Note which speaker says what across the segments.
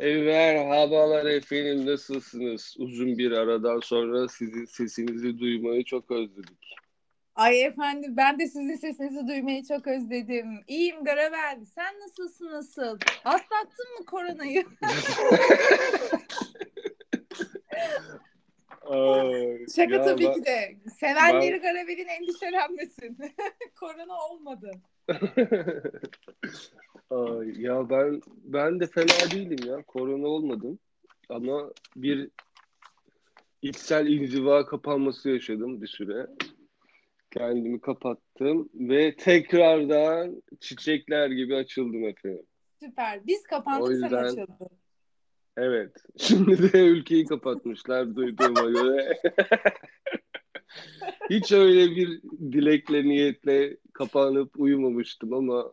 Speaker 1: Merhabalar efendim nasılsınız? Uzun bir aradan sonra sizin sesinizi duymayı çok özledik.
Speaker 2: Ay efendim ben de sizin sesinizi duymayı çok özledim. İyiyim Garavel. Sen nasılsın nasıl? Atlattın mı koronayı?
Speaker 1: Ay,
Speaker 2: Şaka
Speaker 1: ya
Speaker 2: tabii
Speaker 1: ben-
Speaker 2: ki de. Sevenleri
Speaker 1: ben-
Speaker 2: Garavel'in endişelenmesin. Korona olmadı.
Speaker 1: Ya ben ben de fena değilim ya. Korona olmadım. Ama bir içsel inziva kapanması yaşadım bir süre. Kendimi kapattım ve tekrardan çiçekler gibi açıldım efendim.
Speaker 2: Süper. Biz kapandık
Speaker 1: O yüzden-
Speaker 2: sen açıldın.
Speaker 1: Evet. Şimdi de ülkeyi kapatmışlar duyduğuma göre. Hiç öyle bir dilekle, niyetle kapanıp uyumamıştım ama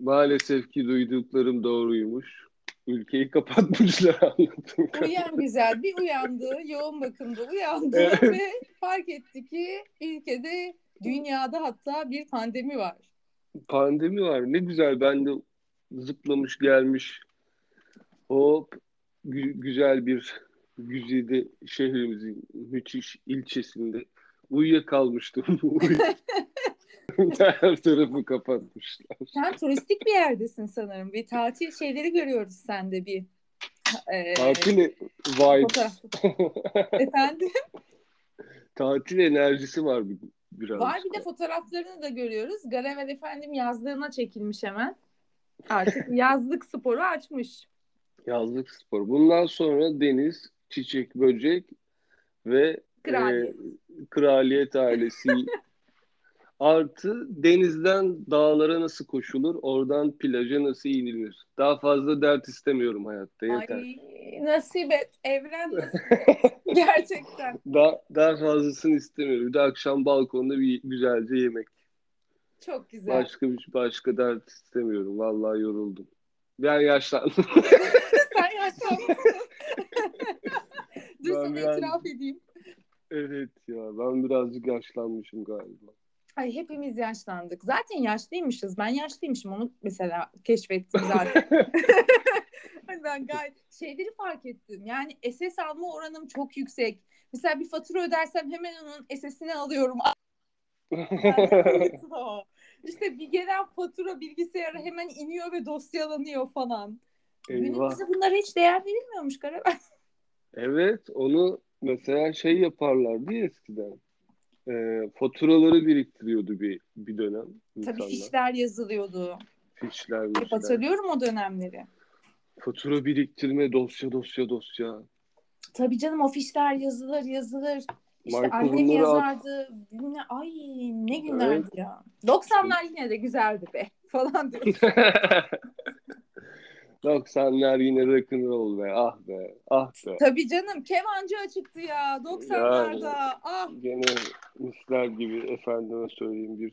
Speaker 1: maalesef ki duyduklarım doğruymuş. Ülkeyi kapatmışlar anladım.
Speaker 2: Uyuyan güzel bir uyandı. Yoğun bakımda uyandı
Speaker 1: Evet.
Speaker 2: ve fark etti ki ülkede dünyada hatta bir pandemi var.
Speaker 1: Pandemi var. Ne güzel. Ben de zıplamış gelmiş. Hop gü- güzel bir güzide şehrimizin müthiş ilçesinde uyuyakalmıştım. Uy- Her tarafı kapatmışlar.
Speaker 2: Sen turistik bir yerdesin sanırım. Bir tatil şeyleri görüyoruz sende bir. Ee,
Speaker 1: Tatil e-
Speaker 2: fotoğraf. Efendim?
Speaker 1: Tatil enerjisi var bir, biraz.
Speaker 2: Var bir de fotoğraflarını da görüyoruz. Garevel efendim yazlığına çekilmiş hemen. Artık yazlık sporu açmış.
Speaker 1: Yazlık spor. Bundan sonra deniz, çiçek, böcek ve
Speaker 2: Kraliyet.
Speaker 1: e, kraliyet ailesi artı denizden dağlara nasıl koşulur, oradan plaja nasıl inilir. Daha fazla dert istemiyorum hayatta yeter.
Speaker 2: Ay nasip et. Evren nasip et. Gerçekten.
Speaker 1: Daha, daha fazlasını istemiyorum. Bir de akşam balkonda bir güzelce yemek.
Speaker 2: Çok güzel.
Speaker 1: Başka bir başka dert istemiyorum. Vallahi yoruldum. Ben yaşlandım.
Speaker 2: Sen yaşlanmışsın. Dur
Speaker 1: Ben
Speaker 2: sana itiraf edeyim.
Speaker 1: Evet ya ben birazcık yaşlanmışım galiba.
Speaker 2: Ay hepimiz yaşlandık. Zaten yaşlıymışız. Ben yaşlıymışım. Onu mesela keşfettim zaten. Ben gayet şeyleri fark ettim. Yani SS alma oranım çok yüksek. Mesela bir fatura ödersem hemen onun SS'ini alıyorum. İşte bir gelen fatura bilgisayara hemen iniyor ve dosyalanıyor falan.
Speaker 1: Eyvah.
Speaker 2: Günümüzde bunlara hiç değer verilmiyormuş Karaben.
Speaker 1: Evet, onu mesela şey yaparlardı ya eskiden. Ee, faturaları biriktiriyordu bir bir dönem insanlar.
Speaker 2: Tabii fişler yazılıyordu.
Speaker 1: Fişler,
Speaker 2: Hep
Speaker 1: mişler.
Speaker 2: hatırlıyorum o dönemleri.
Speaker 1: Fatura biriktirme, dosya, dosya, dosya.
Speaker 2: Tabii canım o fişler yazılır yazılır. İşte
Speaker 1: Michael
Speaker 2: annem yazardı. Bilmem- Ay ne günlerdi ya. 90'lar yine de güzeldi be falan diyor.
Speaker 1: 90'lar yine rock'n'roll be. Ah be, ah be.
Speaker 2: Tabii canım kemancı açıktı ya 90'larda. Ah
Speaker 1: Gene misler gibi efendime söyleyeyim bir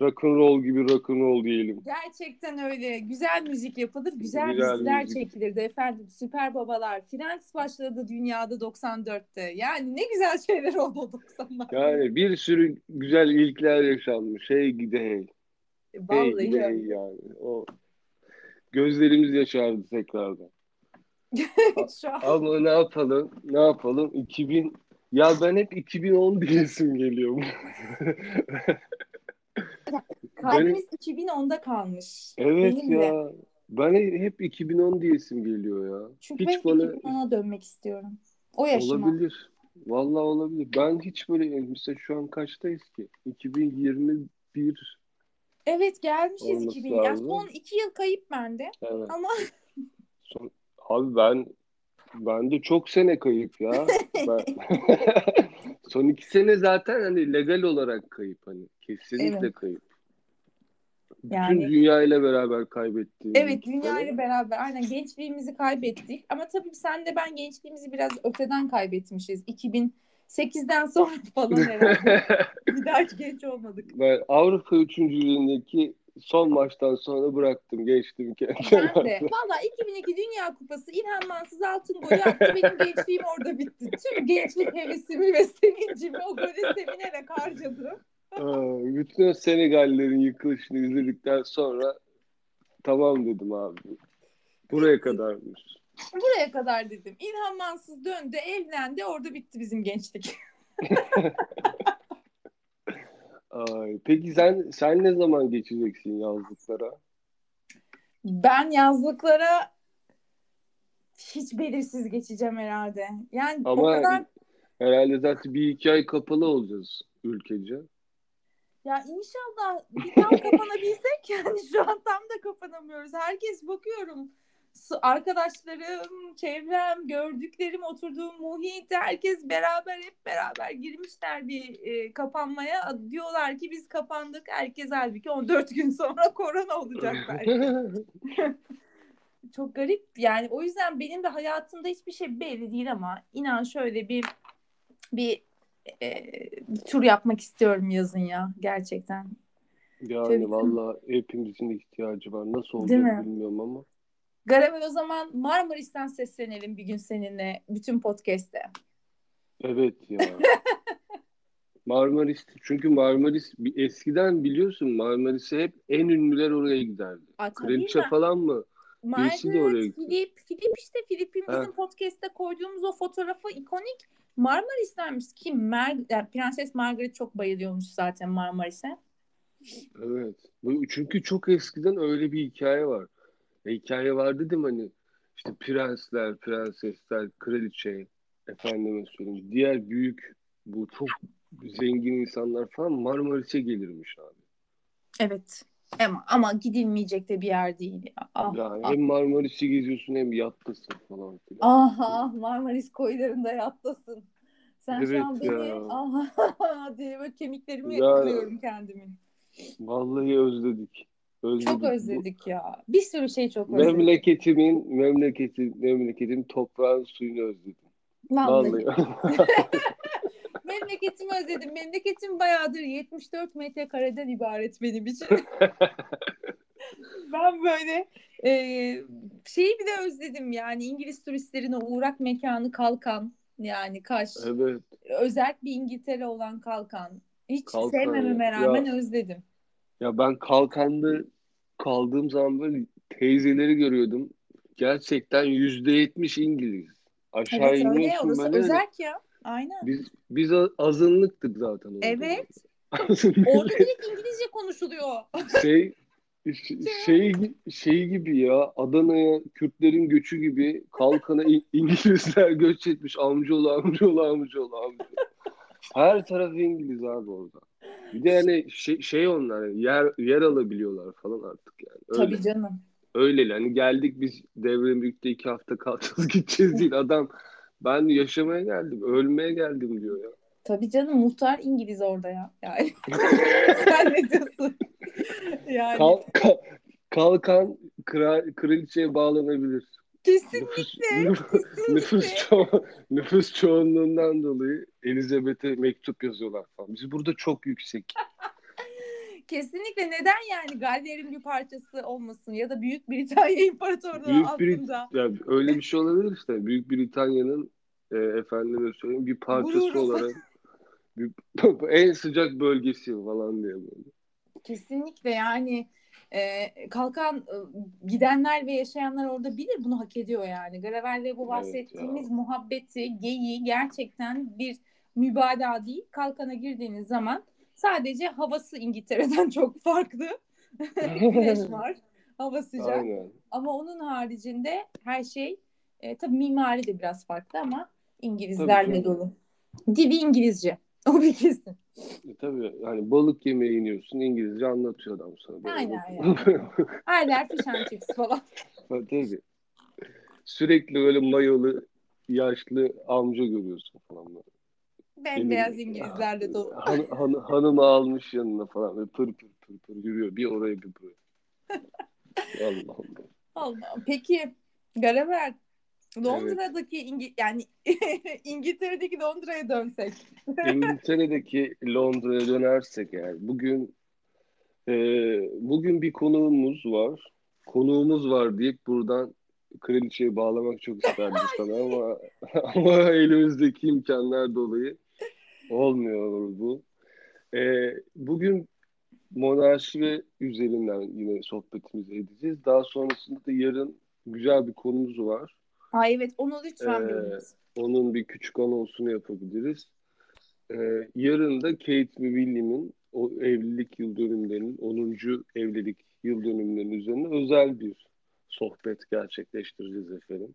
Speaker 1: rock'n'roll gibi rock'n'roll diyelim.
Speaker 2: gerçekten öyle. Güzel müzik yapılır, güzel,
Speaker 1: Güzel
Speaker 2: diziler
Speaker 1: müzik.
Speaker 2: çekilirdi efendim. Süper Babalar, Friends başladı dünyada 94'te. Yani ne güzel şeyler oldu o 90'larda.
Speaker 1: Yani bir sürü güzel ilkler yaşanmış. Hey gide hey. Hey
Speaker 2: Vallahi
Speaker 1: gide
Speaker 2: öyle.
Speaker 1: hey yani. O gözlerimiz yaşardı tekrardan.
Speaker 2: Şu an
Speaker 1: Ama ne yapalım? Ne yapalım? 2000 ya ben hep 2010 diyesim geliyor.
Speaker 2: kalbimiz 2010'da kalmış.
Speaker 1: evet
Speaker 2: Benim de.
Speaker 1: ya. Ben hep 2010 diyesim geliyor ya.
Speaker 2: Çünkü
Speaker 1: hiç
Speaker 2: ben
Speaker 1: böyle
Speaker 2: 2010'a dönmek istiyorum. O yaşıma.
Speaker 1: olabilir. Vallahi olabilir. Ben hiç böyle mesela şu an kaçtayız ki? 2021
Speaker 2: Evet gelmişiz
Speaker 1: Olması
Speaker 2: 2000. Ya
Speaker 1: lazım.
Speaker 2: son iki yıl kayıp bende.
Speaker 1: evet.
Speaker 2: Ama
Speaker 1: Son- Abi ben ben de çok sene kayıp ya. Ben... Son iki sene zaten hani legal olarak kayıp hani kesinlikle
Speaker 2: Evet.
Speaker 1: kayıp. Bütün
Speaker 2: Yani-
Speaker 1: dünya ile beraber kaybettiğimiz
Speaker 2: evet dünya ile beraber aynen gençliğimizi kaybettik. Ama tabii sen de ben gençliğimizi biraz öteden kaybetmişiz. 2008'den sonra falan herhalde. Bir daha hiç genç olmadık.
Speaker 1: Ben Avrupa üçüncülüğündeki son maçtan sonra bıraktım geçtim
Speaker 2: Ben
Speaker 1: kenara.
Speaker 2: de. Valla 2002 Dünya Kupası İlhan Mansız altın golü attı. Benim gençliğim orada bitti. Tüm gençlik hevesimi ve sevincimi o gole sevinerek harcadım.
Speaker 1: Bütün Senegallerin yıkılışını izledikten sonra tamam dedim abi. Buraya kadarmış.
Speaker 2: Buraya kadar dedim. İlhan Mansız döndü, evlendi. Orada bitti bizim gençlik.
Speaker 1: Ay, peki sen sen ne zaman geçeceksin yazlıklara?
Speaker 2: Ben yazlıklara hiç belirsiz geçeceğim herhalde. Yani o
Speaker 1: Ama
Speaker 2: kadar
Speaker 1: herhalde zaten bir iki ay kapalı olacağız ülkece.
Speaker 2: ya inşallah bir tam kapanabilsek yani şu an tam da kapanamıyoruz. Herkes bakıyorum. Arkadaşlarım, çevrem, gördüklerim, oturduğum muhit herkes beraber hep beraber girmişler bir e, kapanmaya. Diyorlar ki biz kapandık. Herkes halbuki 14 gün sonra korona olacak belki. Çok garip yani o yüzden benim de hayatımda hiçbir şey belli değil ama inan şöyle bir bir e, tur yapmak istiyorum yazın ya gerçekten.
Speaker 1: Yani valla hepimizin ihtiyacı var. Nasıl olacak
Speaker 2: mi?
Speaker 1: bilmiyorum ama.
Speaker 2: Garavel o zaman Marmaris'ten seslenelim bir gün seninle bütün podcast'te.
Speaker 1: Evet ya. Marmaris çünkü Marmaris eskiden biliyorsun Marmaris'e hep en ünlüler oraya giderdi.
Speaker 2: Aa,
Speaker 1: Kraliçe falan mı? birisi de oraya
Speaker 2: Margaret,
Speaker 1: gitti.
Speaker 2: Filip, Filip işte Filip'in
Speaker 1: Ha.
Speaker 2: bizim podcast'te koyduğumuz o fotoğrafı ikonik Marmaris'tenmiş ki Mer yani Prenses Margaret çok bayılıyormuş zaten Marmaris'e.
Speaker 1: Evet. Çünkü çok eskiden öyle bir hikaye var. Hikaye var dedim hani işte prensler, prensesler, kraliçe, efendime söyleyeyim. Diğer büyük bu çok zengin insanlar falan Marmaris'e gelirmiş abi.
Speaker 2: Evet. Ama, ama gidilmeyecek de bir yer değil. ya. Ah,
Speaker 1: Yani
Speaker 2: ah.
Speaker 1: hem Marmaris'i geziyorsun hem yattasın falan filan.
Speaker 2: Ah ah Marmaris koylarında yattasın. Sen şu
Speaker 1: Evet
Speaker 2: an beni
Speaker 1: ya.
Speaker 2: ah diye böyle kemiklerimi
Speaker 1: Ya.
Speaker 2: kırıyorum kendimin.
Speaker 1: Vallahi özledik. Özledik.
Speaker 2: Çok özledik ya. Bir sürü şey çok özledik.
Speaker 1: Memleketimin, memleketi, memleketin toprağın suyunu özledim.
Speaker 2: Vallahi.
Speaker 1: Vallahi.
Speaker 2: Memleketimi özledim. Memleketim bayağıdır 74 metrekareden ibaret benim için. ben böyle e, şeyi bile özledim yani İngiliz turistlerin o uğrak mekanı Kalkan yani Kaş.
Speaker 1: evet.
Speaker 2: Özel bir İngiltere olan Kalkan. Hiç
Speaker 1: Kalkan
Speaker 2: sevmememe
Speaker 1: ya.
Speaker 2: rağmen özledim.
Speaker 1: Ya ben kalkanda kaldığım zaman böyle teyzeleri görüyordum. Gerçekten yüzde yetmiş İngiliz. Aşağı
Speaker 2: Evet öyle
Speaker 1: iniyorsun
Speaker 2: orası özerk ya. Aynen.
Speaker 1: Biz biz azınlıktık zaten orada.
Speaker 2: Evet. Orada direkt İngilizce konuşuluyor.
Speaker 1: şey şey şey gibi ya Adana'ya Kürtlerin göçü gibi kalkana İngilizler göç etmiş amcaoğlu amcaoğlu amcaoğlu amcaoğlu. Her taraf İngiliz abi orada. Bir de yani şey, şey onlar yani yer yer alabiliyorlar falan artık yani. Öyle.
Speaker 2: Tabii canım.
Speaker 1: Öyle hani geldik biz Devremük'te iki hafta kalacağız gideceğiz değil adam ben yaşamaya geldim ölmeye geldim diyor ya.
Speaker 2: Tabii canım muhtar İngiliz orada ya. Yani sen ne diyorsun? Yani
Speaker 1: Kal, kal- kalkan kral, kraliçeye bağlanabilir.
Speaker 2: Kesinlikle.
Speaker 1: Nüfus, nüfus, ço- nüfus çoğunluğundan dolayı Elizabeth'e mektup yazıyorlar falan. Biz burada çok yüksek.
Speaker 2: Kesinlikle neden yani Galler'in bir parçası olmasın ya da Büyük Britanya İmparatorluğu
Speaker 1: Büyük
Speaker 2: altında.
Speaker 1: Brit yani öyle bir şey olabilir işte. Büyük Britanya'nın e, efendime söyleyeyim bir parçası
Speaker 2: Gururu.
Speaker 1: olarak bir- en sıcak bölgesi falan diye böyle.
Speaker 2: Kesinlikle yani e, kalkan e, gidenler ve yaşayanlar orada bilir bunu hak ediyor yani. Gravel ve bu
Speaker 1: Evet
Speaker 2: bahsettiğimiz
Speaker 1: ya.
Speaker 2: muhabbeti, geyiği gerçekten bir mübalağa değil. Kalkana girdiğiniz zaman sadece havası İngiltere'den çok farklı. Güneş var, hava sıcak.
Speaker 1: Aynen.
Speaker 2: Ama onun haricinde her şey e, tabii mimari de biraz farklı ama İngilizlerle dolu. Dili İngilizce. O bir kesin.
Speaker 1: E, tabii yani balık yemeye iniyorsun İngilizce anlatıyor adam sana. Böyle.
Speaker 2: Aynen yani. Hala fish and chips falan.
Speaker 1: Ha, tabii. Sürekli böyle mayolu yaşlı amca görüyorsun falan böyle.
Speaker 2: Bembeyaz İngilizlerle dolu.
Speaker 1: Han, han, hanımı almış yanına falan böyle pır pır pır pır yürüyor bir oraya bir buraya. Allah Allah.
Speaker 2: Allah. Peki Garaber Londra'daki İngi yani İngiltere'deki Londra'ya dönsek.
Speaker 1: İngiltere'deki Londra'ya dönersek eğer bugün e, bugün bir konuğumuz var. Konuğumuz var deyip buradan kraliçeyi bağlamak çok isterdim sana ama ama elimizdeki imkanlar dolayı olmuyor bu. E, bugün monarşi ve üzerinden yine sohbetimizi edeceğiz. Daha sonrasında da yarın güzel bir konumuz var.
Speaker 2: Ay evet onu lütfen
Speaker 1: Ee. Onun bir küçük anonsunu yapabiliriz. Ee, yarın da Kate ve William'ın o evlilik yıl dönümlerinin 10. evlilik yıl dönümlerinin üzerine özel bir sohbet gerçekleştireceğiz efendim.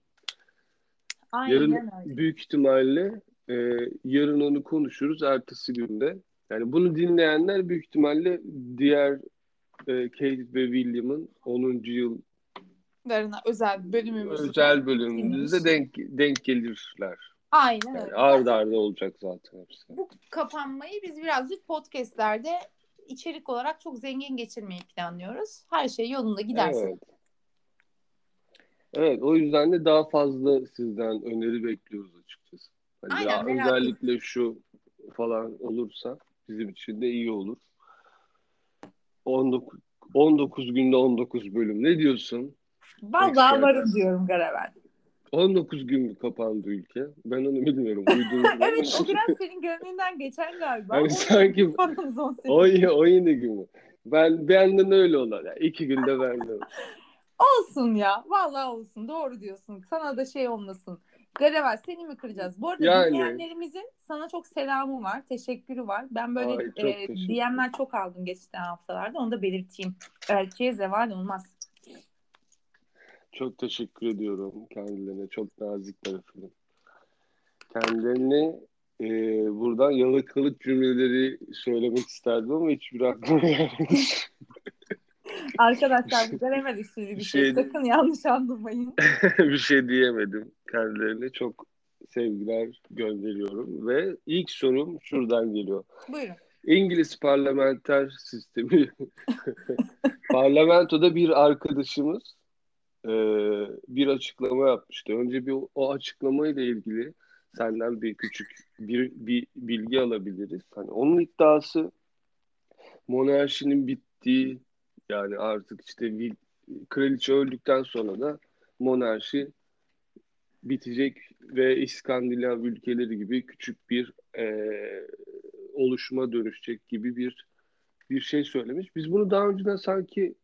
Speaker 2: Aynen
Speaker 1: Yarın
Speaker 2: öyle.
Speaker 1: büyük ihtimalle e, yarın onu konuşuruz ertesi günde. Yani bunu dinleyenler büyük ihtimalle diğer e, Kate ve William'ın 10. yıl
Speaker 2: Larına özel bölümümüzü
Speaker 1: özel bölümümüzde denk denk gelirler.
Speaker 2: Aynen
Speaker 1: Yani
Speaker 2: öyle.
Speaker 1: arda arda olacak zaten hepsi.
Speaker 2: Bu kapanmayı biz birazcık podcastlerde içerik olarak çok zengin geçirmeyi planlıyoruz. Her şey yolunda giderse.
Speaker 1: Evet. Evet, o yüzden de daha fazla sizden öneri bekliyoruz açıkçası. Hani
Speaker 2: Aynen,
Speaker 1: ya özellikle şu falan olursa bizim için de iyi olur. 19 19 günde 19 bölüm. Ne diyorsun?
Speaker 2: Vallahi varım diyorum Garavel.
Speaker 1: 19 gün mü kapandı ülke? Ben onu bilmiyorum.
Speaker 2: Evet o biraz senin gönlünden geçen galiba. On
Speaker 1: sanki-
Speaker 2: sekiz.
Speaker 1: 17, 17 gün mü? Ben benden öyle olan. Yani iki günde benden.
Speaker 2: Olsun ya. Vallahi olsun. Doğru diyorsun. Sana da şey olmasın. Garavel seni mi kıracağız? Bu arada
Speaker 1: Yani.
Speaker 2: dinleyenlerimizin sana çok selamı var. Teşekkürü var. Ben böyle
Speaker 1: Ay, çok
Speaker 2: e. DM'ler çok aldım geçtiğen haftalarda. Onu da belirteyim. Erkeğe zeval olmaz.
Speaker 1: Çok teşekkür ediyorum kendilerine. Çok nazikler efendim. Kendilerine e, buradan yalakalık cümleleri söylemek isterdim ama hiçbir aklıma gelmedi.
Speaker 2: Arkadaşlar bu Garavel usulü bir
Speaker 1: Bir
Speaker 2: şey.
Speaker 1: şey-
Speaker 2: Sakın yanlış anlamayın.
Speaker 1: bir şey diyemedim. Kendilerine çok sevgiler gönderiyorum. Ve ilk sorum şuradan geliyor.
Speaker 2: Buyurun.
Speaker 1: İngiliz parlamenter sistemi parlamentoda bir arkadaşımız e, bir açıklama yapmıştı. Önce bir o, açıklamayla ilgili senden bir küçük bir, bir bilgi alabiliriz. Hani onun iddiası monarşinin bittiği yani artık işte vil- kraliçe öldükten sonra da monarşi bitecek ve İskandinav ülkeleri gibi küçük bir e, oluşuma dönüşecek gibi bir bir şey söylemiş. Biz bunu daha önceden sanki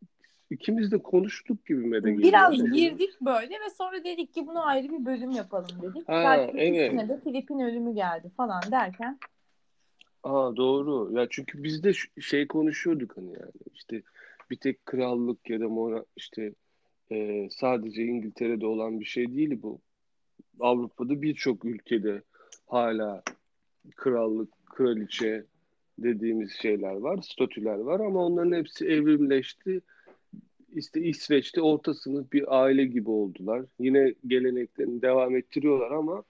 Speaker 1: ikimiz de konuştuk gibi de geliyor.
Speaker 2: Biraz
Speaker 1: Ama-
Speaker 2: girdik böyle ve sonra dedik ki bunu ayrı bir bölüm yapalım dedik.
Speaker 1: Ha, evet.
Speaker 2: de Filip'in ölümü geldi falan derken.
Speaker 1: Aa doğru. Ya çünkü biz de şey konuşuyorduk hani yani işte bir tek krallık ya da mona işte e, sadece İngiltere'de olan bir şey değil bu. Avrupa'da birçok ülkede hala krallık, kraliçe dediğimiz şeyler var, statüler var ama onların hepsi evrimleşti. İşte İsveç'te orta sınıf bir aile gibi oldular. Yine geleneklerini devam ettiriyorlar ama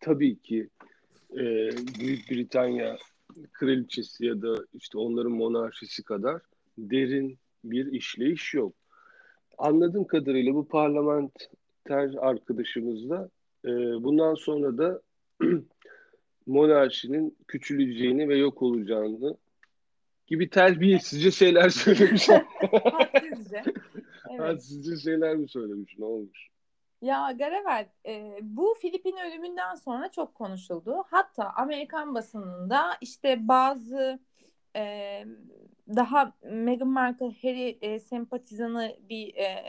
Speaker 1: tabii ki e, Büyük Britanya kraliçesi ya da işte onların monarşisi kadar derin bir işleyiş yok. Anladığım kadarıyla bu parlamenter arkadaşımız da e, bundan sonra da monarşinin küçüleceğini ve yok olacağını gibi terbiyesizce şeyler söylemiş.
Speaker 2: Hadsizce. Evet.
Speaker 1: Hadsizce şeyler mi söylemiş? Ne olmuş?
Speaker 2: Ya Garavel, e, bu Filip'in ölümünden sonra çok konuşuldu. Hatta Amerikan basınında işte bazı e, daha Meghan Markle Harry e, sempatizanı bir e,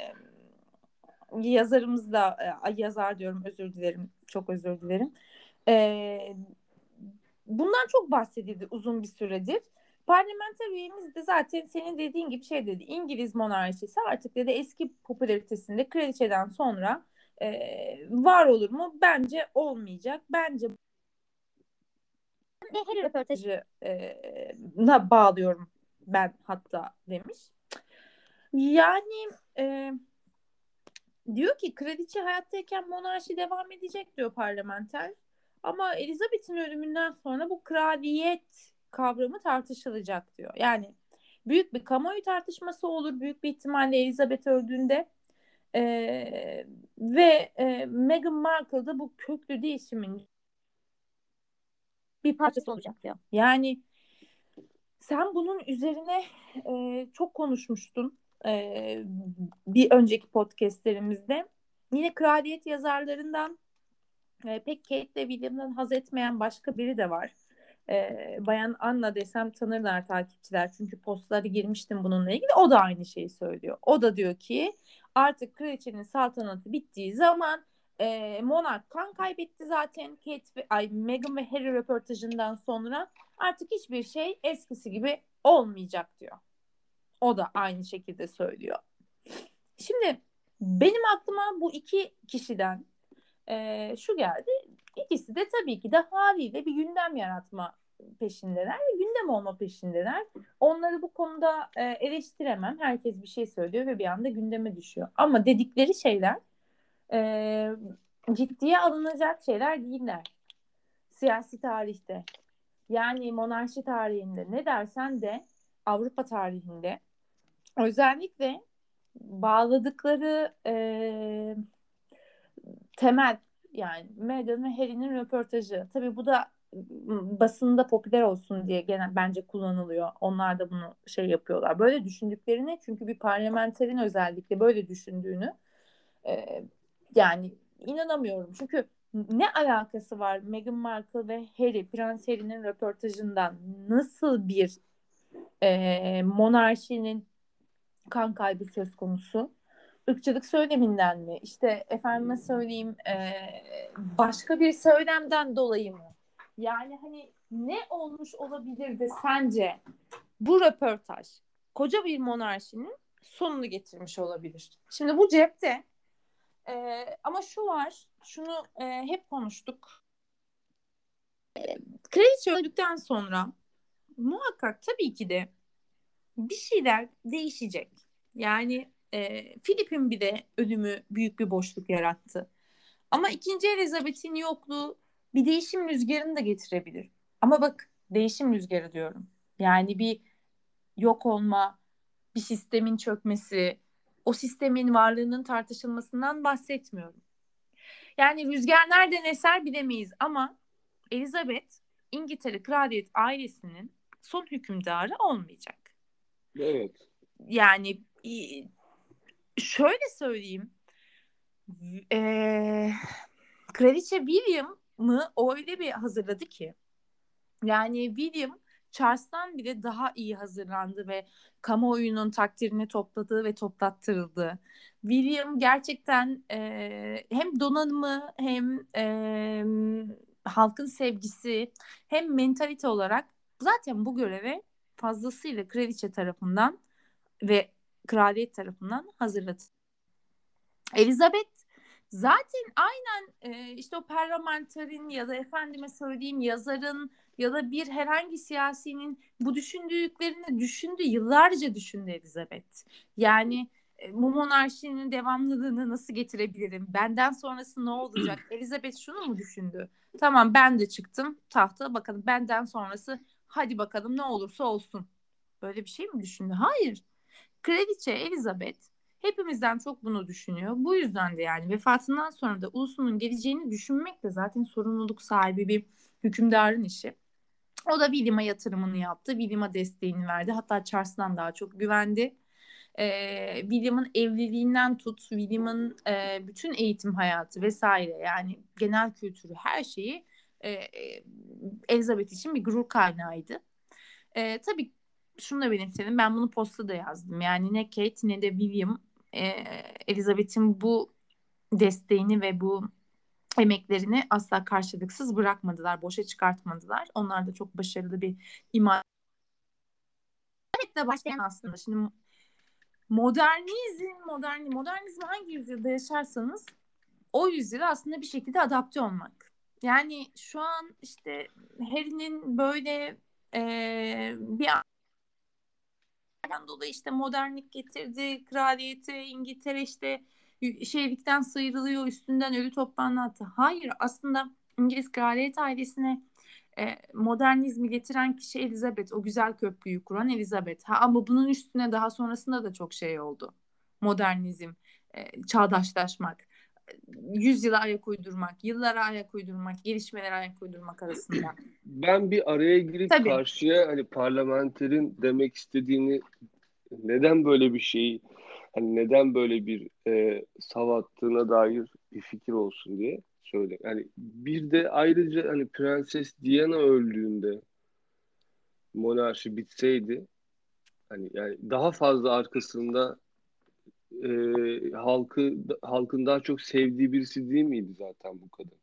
Speaker 2: yazarımız da e, yazar diyorum özür dilerim çok özür dilerim. E, bundan çok bahsedildi uzun bir süredir. Parlamenter üyemiz de zaten senin dediğin gibi şey dedi. İngiliz monarşisi artık dedi eski popülaritesinde kraliçeden sonra e, var olur mu? Bence olmayacak. Bence her röportajı e, na bağlıyorum ben hatta demiş. Yani e, diyor ki kraliçe hayattayken monarşi devam edecek diyor parlamenter. Ama Elizabeth'in ölümünden sonra bu kraliyet kavramı tartışılacak diyor. Yani büyük bir kamuoyu tartışması olur büyük bir ihtimalle Elizabeth öldüğünde. Ee, ve e, Meghan Markle da bu köklü değişimin bir parçası olacak diyor. Yani sen bunun üzerine e, çok konuşmuştun e, bir önceki podcastlerimizde. Yine kraliyet yazarlarından e, pek Kate ile William'dan haz etmeyen başka biri de var. E, Bayan Anna desem tanırlar takipçiler çünkü postları girmiştim bununla ilgili. O da aynı şeyi söylüyor. O da diyor ki Artık kraliçenin saltanatı bittiği zaman e, monark kan kaybetti zaten Kate ve, ay, Meghan ve Harry röportajından sonra artık hiçbir şey eskisi gibi olmayacak diyor. O da aynı şekilde söylüyor. Şimdi benim aklıma bu iki kişiden e, şu geldi. İkisi de tabii ki de haliyle bir gündem yaratma peşindeler ve gündem olma peşindeler. Onları bu konuda e, eleştiremem. Herkes bir şey söylüyor ve bir anda gündeme düşüyor. Ama dedikleri şeyler e, ciddiye alınacak şeyler değiller. Siyasi tarihte. Yani monarşi tarihinde ne dersen de Avrupa tarihinde özellikle bağladıkları e, temel yani Meghan ve Harry'nin röportajı. Tabii bu da basında popüler olsun diye genel bence kullanılıyor. Onlar da bunu şey yapıyorlar. Böyle düşündüklerini çünkü bir parlamenterin özellikle böyle düşündüğünü e, yani inanamıyorum. Çünkü ne alakası var Meghan Markle ve Harry, Prens Harry'nin röportajından nasıl bir e, monarşinin kan kaybı söz konusu? Irkçılık söyleminden mi? İşte efendime söyleyeyim e, başka bir söylemden dolayı mı? Yani hani ne olmuş olabilir de sence bu röportaj koca bir monarşinin sonunu getirmiş olabilir? Şimdi bu cepte e, ama şu var, şunu e, hep konuştuk. E, kraliçe öldükten sonra muhakkak tabii ki de bir şeyler değişecek. Yani e, Filip'in bir de ölümü büyük bir boşluk yarattı. Ama ikinci Elizabeth'in yokluğu bir değişim rüzgarını da getirebilir. Ama bak değişim rüzgarı diyorum. Yani bir yok olma, bir sistemin çökmesi, o sistemin varlığının tartışılmasından bahsetmiyorum. Yani rüzgar nereden eser bilemeyiz ama Elizabeth İngiltere kraliyet ailesinin son hükümdarı olmayacak.
Speaker 1: Evet.
Speaker 2: Yani şöyle söyleyeyim. Ee, Kraliçe William'ı öyle bir hazırladı ki yani William Charles'tan bile daha iyi hazırlandı ve kamuoyunun takdirini topladığı ve toplattırıldı. William gerçekten e, hem donanımı hem e, halkın sevgisi hem mentalite olarak zaten bu göreve fazlasıyla kraliçe tarafından ve kraliyet tarafından hazırlatıldı. Elizabeth zaten aynen e, işte o parlamenterin ya da efendime söyleyeyim yazarın ya da bir herhangi siyasinin bu düşündüklerini düşündü, yıllarca düşündü Elizabeth. Yani e, bu monarşinin devamlılığını nasıl getirebilirim? Benden sonrası ne olacak? Elizabeth şunu mu düşündü? Tamam ben de çıktım tahta bakalım benden sonrası hadi bakalım ne olursa olsun. Böyle bir şey mi düşündü? Hayır. Kraliçe Elizabeth hepimizden çok bunu düşünüyor. Bu yüzden de yani vefatından sonra da ulusunun geleceğini düşünmek de zaten sorumluluk sahibi bir hükümdarın işi. O da William'a yatırımını yaptı. William'a desteğini verdi. Hatta Charles'dan daha çok güvendi. Ee, William'ın evliliğinden tut, William'ın e, bütün eğitim hayatı vesaire yani genel kültürü her şeyi e, e Elizabeth için bir gurur kaynağıydı. E, tabii şunu da belirtelim. Ben bunu posta da yazdım. Yani ne Kate ne de William e, Elizabeth'in bu desteğini ve bu emeklerini asla karşılıksız bırakmadılar. Boşa çıkartmadılar. Onlar da çok başarılı bir iman. Evet de başlayan aslında. Şimdi modernizm, modern, modernizm hangi yüzyılda yaşarsanız o yüzyıla aslında bir şekilde adapte olmak. Yani şu an işte Harry'nin böyle e, bir dolayı işte modernlik getirdi, kraliyeti, İngiltere işte şeylikten sıyrılıyor, üstünden ölü toprağını. Hayır aslında İngiliz kraliyet ailesine e, modernizmi getiren kişi Elizabeth. O güzel köprüyü kuran Elizabeth. Ha, ama bunun üstüne daha sonrasında da çok şey oldu. Modernizm, e, çağdaşlaşmak, yüzyıla ayak uydurmak, yıllara ayak uydurmak, gelişmelere ayak uydurmak arasında.
Speaker 1: Ben bir araya girip Tabii. karşıya hani parlamenterin demek istediğini neden böyle bir şeyi hani neden böyle bir e, savattığına dair bir fikir olsun diye söyle. Yani bir de ayrıca hani Prenses Diana öldüğünde monarşi bitseydi hani yani daha fazla arkasında e, halkı halkın daha çok sevdiği birisi değil miydi zaten bu kadın?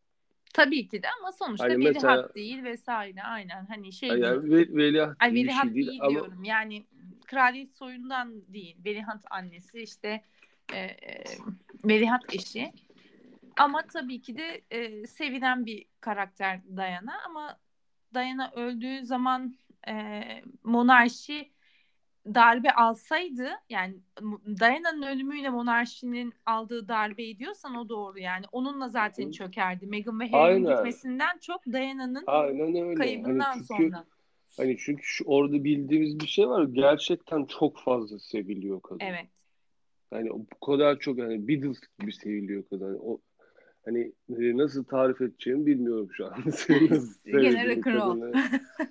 Speaker 2: Tabii ki de ama sonuçta
Speaker 1: Hani
Speaker 2: veliaht
Speaker 1: mesela-
Speaker 2: değil vesaire aynen hani şey
Speaker 1: Yani
Speaker 2: değil.
Speaker 1: ve, veliaht
Speaker 2: Ay veliaht
Speaker 1: şey değil
Speaker 2: değil
Speaker 1: ama
Speaker 2: diyorum yani kraliyet soyundan değil veliaht annesi işte e, e, veliaht eşi ama tabii ki de e, sevilen bir karakter Diana ama Diana öldüğü zaman e, monarşi darbe alsaydı yani Diana'nın ölümüyle monarşinin aldığı darbeyi diyorsan o doğru yani onunla zaten çökerdi. Meghan ve Harry'nin gitmesinden çok Diana'nın.
Speaker 1: Hani
Speaker 2: kaybından
Speaker 1: çünkü
Speaker 2: sonra.
Speaker 1: hani çünkü şu, orada bildiğimiz bir şey var. Gerçekten çok fazla seviliyor kadın.
Speaker 2: Evet.
Speaker 1: Yani bu kadar çok yani Beatles gibi seviliyor kadın. Hani o hani e, nasıl tarif edeceğimi bilmiyorum şu an. Senin nasıl
Speaker 2: Gene
Speaker 1: sevdiğin
Speaker 2: rock'n'roll.
Speaker 1: kadını.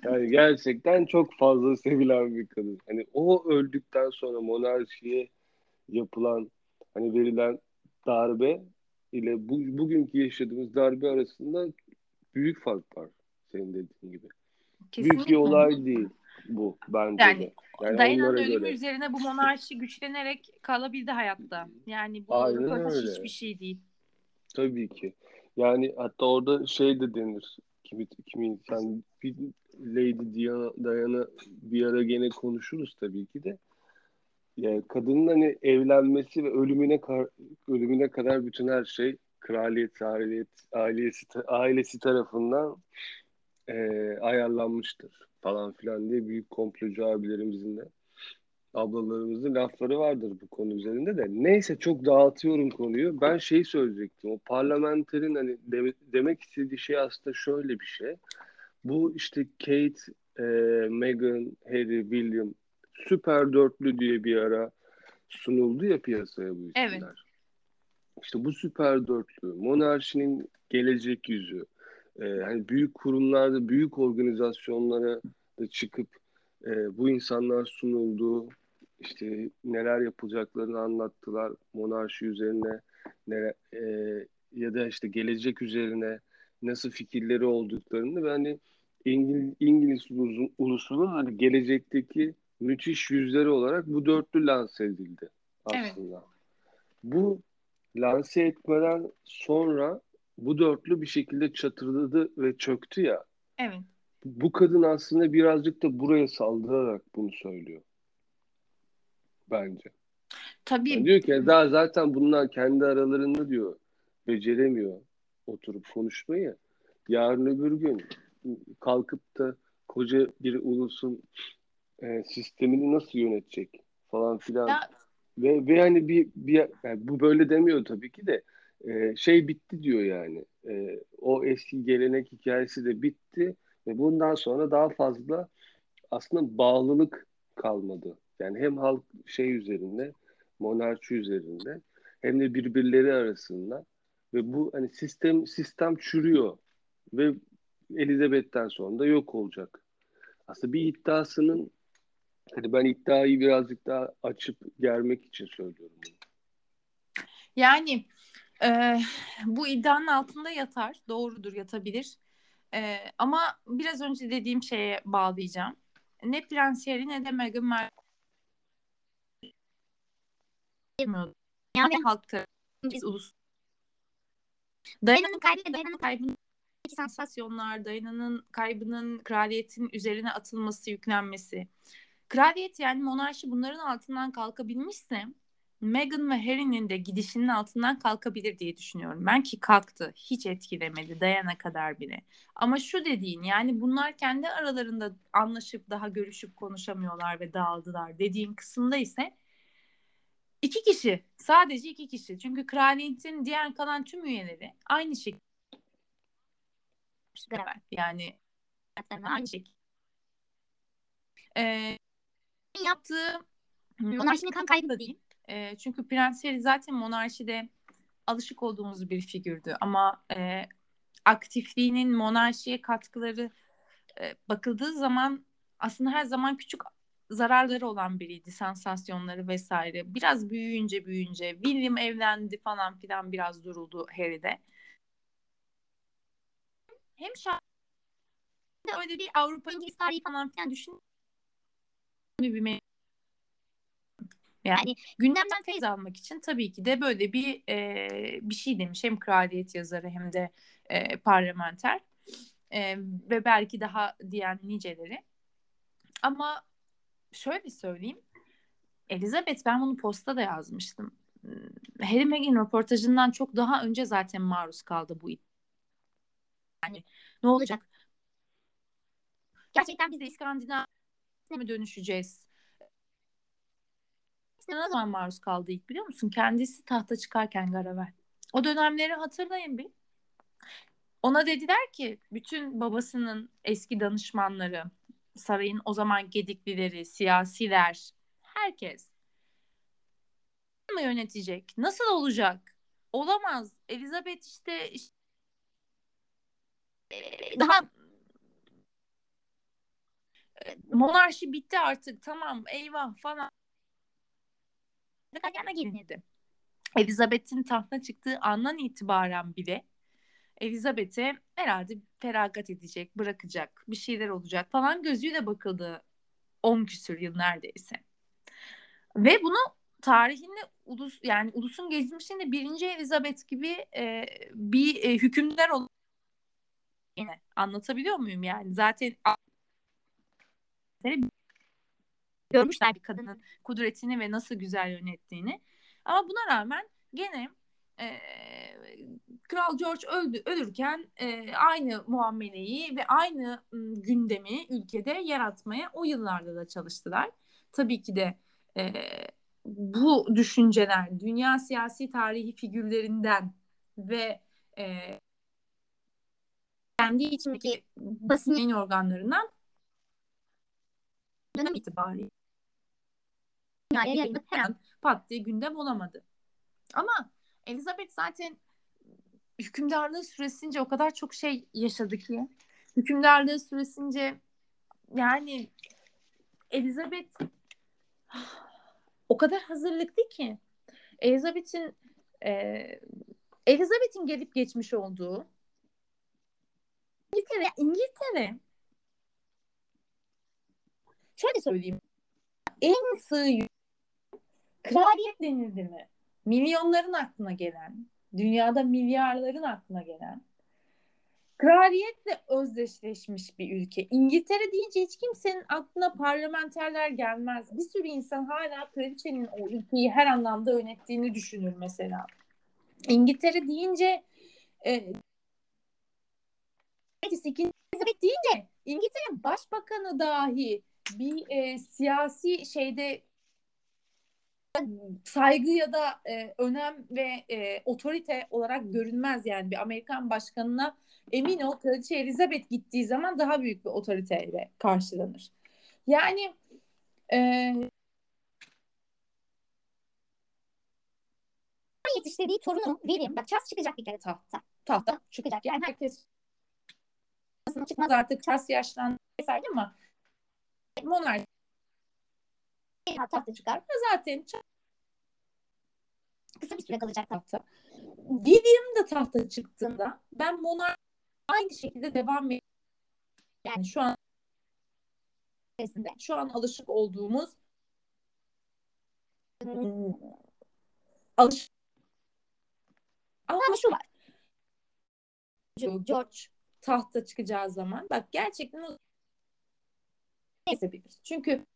Speaker 1: Yani gerçekten çok fazla sevilen bir kadın. Hani o öldükten sonra monarşiye yapılan hani verilen darbe ile bu, bugünkü yaşadığımız darbe arasında büyük fark var senin dediğin gibi. Büyük bir
Speaker 2: Kesinlikle.
Speaker 1: olay değil bu bence
Speaker 2: Yani
Speaker 1: de. Yani onlara
Speaker 2: ölümü
Speaker 1: göre.
Speaker 2: üzerine bu monarşi güçlenerek kalabildi hayatta. Yani bu
Speaker 1: Aynen
Speaker 2: hiçbir şey değil.
Speaker 1: Tabii ki. Yani hatta orada şey de denir. Kimi, kimi insan bir Lady Diana, Diana bir ara gene konuşuruz tabii ki de. Yani kadının hani evlenmesi ve ölümüne kar- ölümüne kadar bütün her şey kraliyet, ailesi, ailesi, ailesi tarafından e, ayarlanmıştır falan filan diye büyük komplocu abilerimizin de ablalarımızın lafları vardır bu konu üzerinde de. Neyse çok dağıtıyorum konuyu. Ben şeyi söyleyecektim. O parlamenterin hani deme- demek istediği şey aslında şöyle bir şey. Bu işte Kate, e, Meghan, Harry, William süper dörtlü diye bir ara sunuldu ya piyasaya bu isimler.
Speaker 2: Evet.
Speaker 1: İşte bu süper dörtlü, monarşinin gelecek yüzü, e, hani büyük kurumlarda, büyük organizasyonlara da çıkıp e, bu insanlar sunuldu, işte neler yapılacaklarını anlattılar, monarşi üzerine ne, e, ya da işte gelecek üzerine nasıl fikirleri olduklarını ve hani İngiliz, İngiliz ulusu- ulusunun hani gelecekteki müthiş yüzleri olarak bu dörtlü lanse edildi aslında. Bu lanse etmeden sonra bu dörtlü bir şekilde çatırdadı ve çöktü ya.
Speaker 2: Evet.
Speaker 1: Bu kadın aslında birazcık da buraya saldırarak bunu söylüyor. Bence.
Speaker 2: Tabii
Speaker 1: Yani diyor ki daha zaten bunlar kendi aralarında diyor beceremiyor oturup konuşmayı. Yarın öbür gün kalkıp da koca bir ulusun e, sistemini nasıl yönetecek falan filan.
Speaker 2: Ya-
Speaker 1: Ve, ve hani bir, bir yani bu böyle demiyor tabii ki de e, şey bitti diyor yani. E, o eski gelenek hikayesi de bitti ve bundan sonra daha fazla aslında bağlılık kalmadı. Yani hem halk şey üzerinde, monarşi üzerinde hem de birbirleri arasında ve bu hani sistem sistem çürüyor ve Elizabeth'ten sonra da yok olacak. Aslında bir iddiasının hani ben iddiayı birazcık daha açıp germek için söylüyorum bunu.
Speaker 2: Yani e, bu iddianın altında yatar. Doğrudur yatabilir. E, ama biraz önce dediğim şeye bağlayacağım. Ne Prens ne de Meghan Markle yani halk tarafından biz ulus Diana'nın kaybı ve Diana'nın kaybının sansasyonlar, Diana'nın kaybının kraliyetin üzerine atılması, yüklenmesi. Kraliyet yani monarşi bunların altından kalkabilmişse Meghan ve Harry'nin de gidişinin altından kalkabilir diye düşünüyorum. Ben ki kalktı. Hiç etkilemedi. Diana kadar bile. Ama şu dediğin yani bunlar kendi aralarında anlaşıp daha görüşüp konuşamıyorlar ve dağıldılar dediğin kısımda ise iki kişi. Sadece iki kişi. Çünkü kraliyetin diğer kalan tüm üyeleri aynı şekilde yani aynı şekilde. Ee, yaptığı monarşinin kan kaybı da değil. E, çünkü Prens Harry zaten monarşide alışık olduğumuz bir figürdü. Ama e, aktifliğinin monarşiye katkıları e, bakıldığı zaman aslında her zaman küçük zararları olan biriydi. Sansasyonları vesaire. Biraz büyüyünce büyüyünce William evlendi falan filan biraz duruldu Harry'de. Hem şah öyle bir Avrupa İngiliz tarihi falan filan düşün bir Yani gündemden feyz almak için tabii ki de böyle bir e, bir şey demiş hem kraliyet yazarı hem de e, parlamenter e, ve belki daha diyen niceleri. Ama şöyle söyleyeyim. Elizabeth ben bunu posta da yazmıştım. Harry Meghan röportajından çok daha önce zaten maruz kaldı bu yani ne olacak? Gerçekten biz de İskandinav mi dönüşeceğiz? Ne zaman maruz kaldı ilk biliyor musun? Kendisi tahta çıkarken Garavel. O dönemleri hatırlayın bir. Ona dediler ki bütün babasının eski danışmanları, sarayın o zaman gediklileri, siyasiler, herkes mı yönetecek? Nasıl olacak? Olamaz. Elizabeth işte, işte daha monarşi bitti artık tamam eyvah falan. Yana gelinirdi. Elizabeth'in tahtına çıktığı andan itibaren bile Elizabeth'e herhalde feragat edecek, bırakacak, bir şeyler olacak falan gözüyle bakıldı 10 küsür yıl neredeyse. Ve bunu tarihinde ulus yani ulusun geçmişinde birinci Elizabeth gibi e, bir e, hükümdar olan yine anlatabiliyor muyum yani zaten görmüşler bir kadının kudretini ve nasıl güzel yönettiğini ama buna rağmen gene e, Kral George öldü ölürken e, aynı muameleyi ve aynı m, gündemi ülkede yaratmaya o yıllarda da çalıştılar. Tabii ki de e, bu düşünceler dünya siyasi tarihi figürlerinden ve e, kendi içindeki basın yayın organlarından dönem itibariyle dünyaya yayılıp pat diye gündem olamadı. Ama Elizabeth zaten hükümdarlığı süresince o kadar çok şey yaşadı ki. Hükümdarlığı süresince yani Elizabeth o kadar hazırlıklı ki. Elizabeth'in e, Elizabeth'in gelip geçmiş olduğu İngiltere, İngiltere. Şöyle söyleyeyim. En sığ kraliyet denildi mi? Milyonların aklına gelen, dünyada milyarların aklına gelen kraliyetle özdeşleşmiş bir ülke. İngiltere deyince hiç kimsenin aklına parlamenterler gelmez. Bir sürü insan hala kraliçenin o ülkeyi her anlamda yönettiğini düşünür mesela. İngiltere deyince e, deyince İngiltere başbakanı dahi bir e, siyasi şeyde saygı ya da e, önem ve e, otorite olarak görünmez yani bir Amerikan başkanına emin ol Kraliçe Elizabeth gittiği zaman daha büyük bir otoriteyle karşılanır. Yani e,
Speaker 3: yetiştirdiği torunu William bak Charles çıkacak bir kere tahta.
Speaker 2: Tahta çıkacak. Yani herkes çıkmaz artık Charles yaşlandı vesaire ama monarşi
Speaker 3: tahta çıkar.
Speaker 2: Zaten
Speaker 3: kısa bir süre kalacak tahta.
Speaker 2: William da tahta çıktığında ben monarşi aynı şekilde devam ediyorum. Yani şu an şu an alışık olduğumuz hmm, alış
Speaker 3: ama şu var.
Speaker 2: George tahta çıkacağı zaman bak gerçekten neyse bilir. Çünkü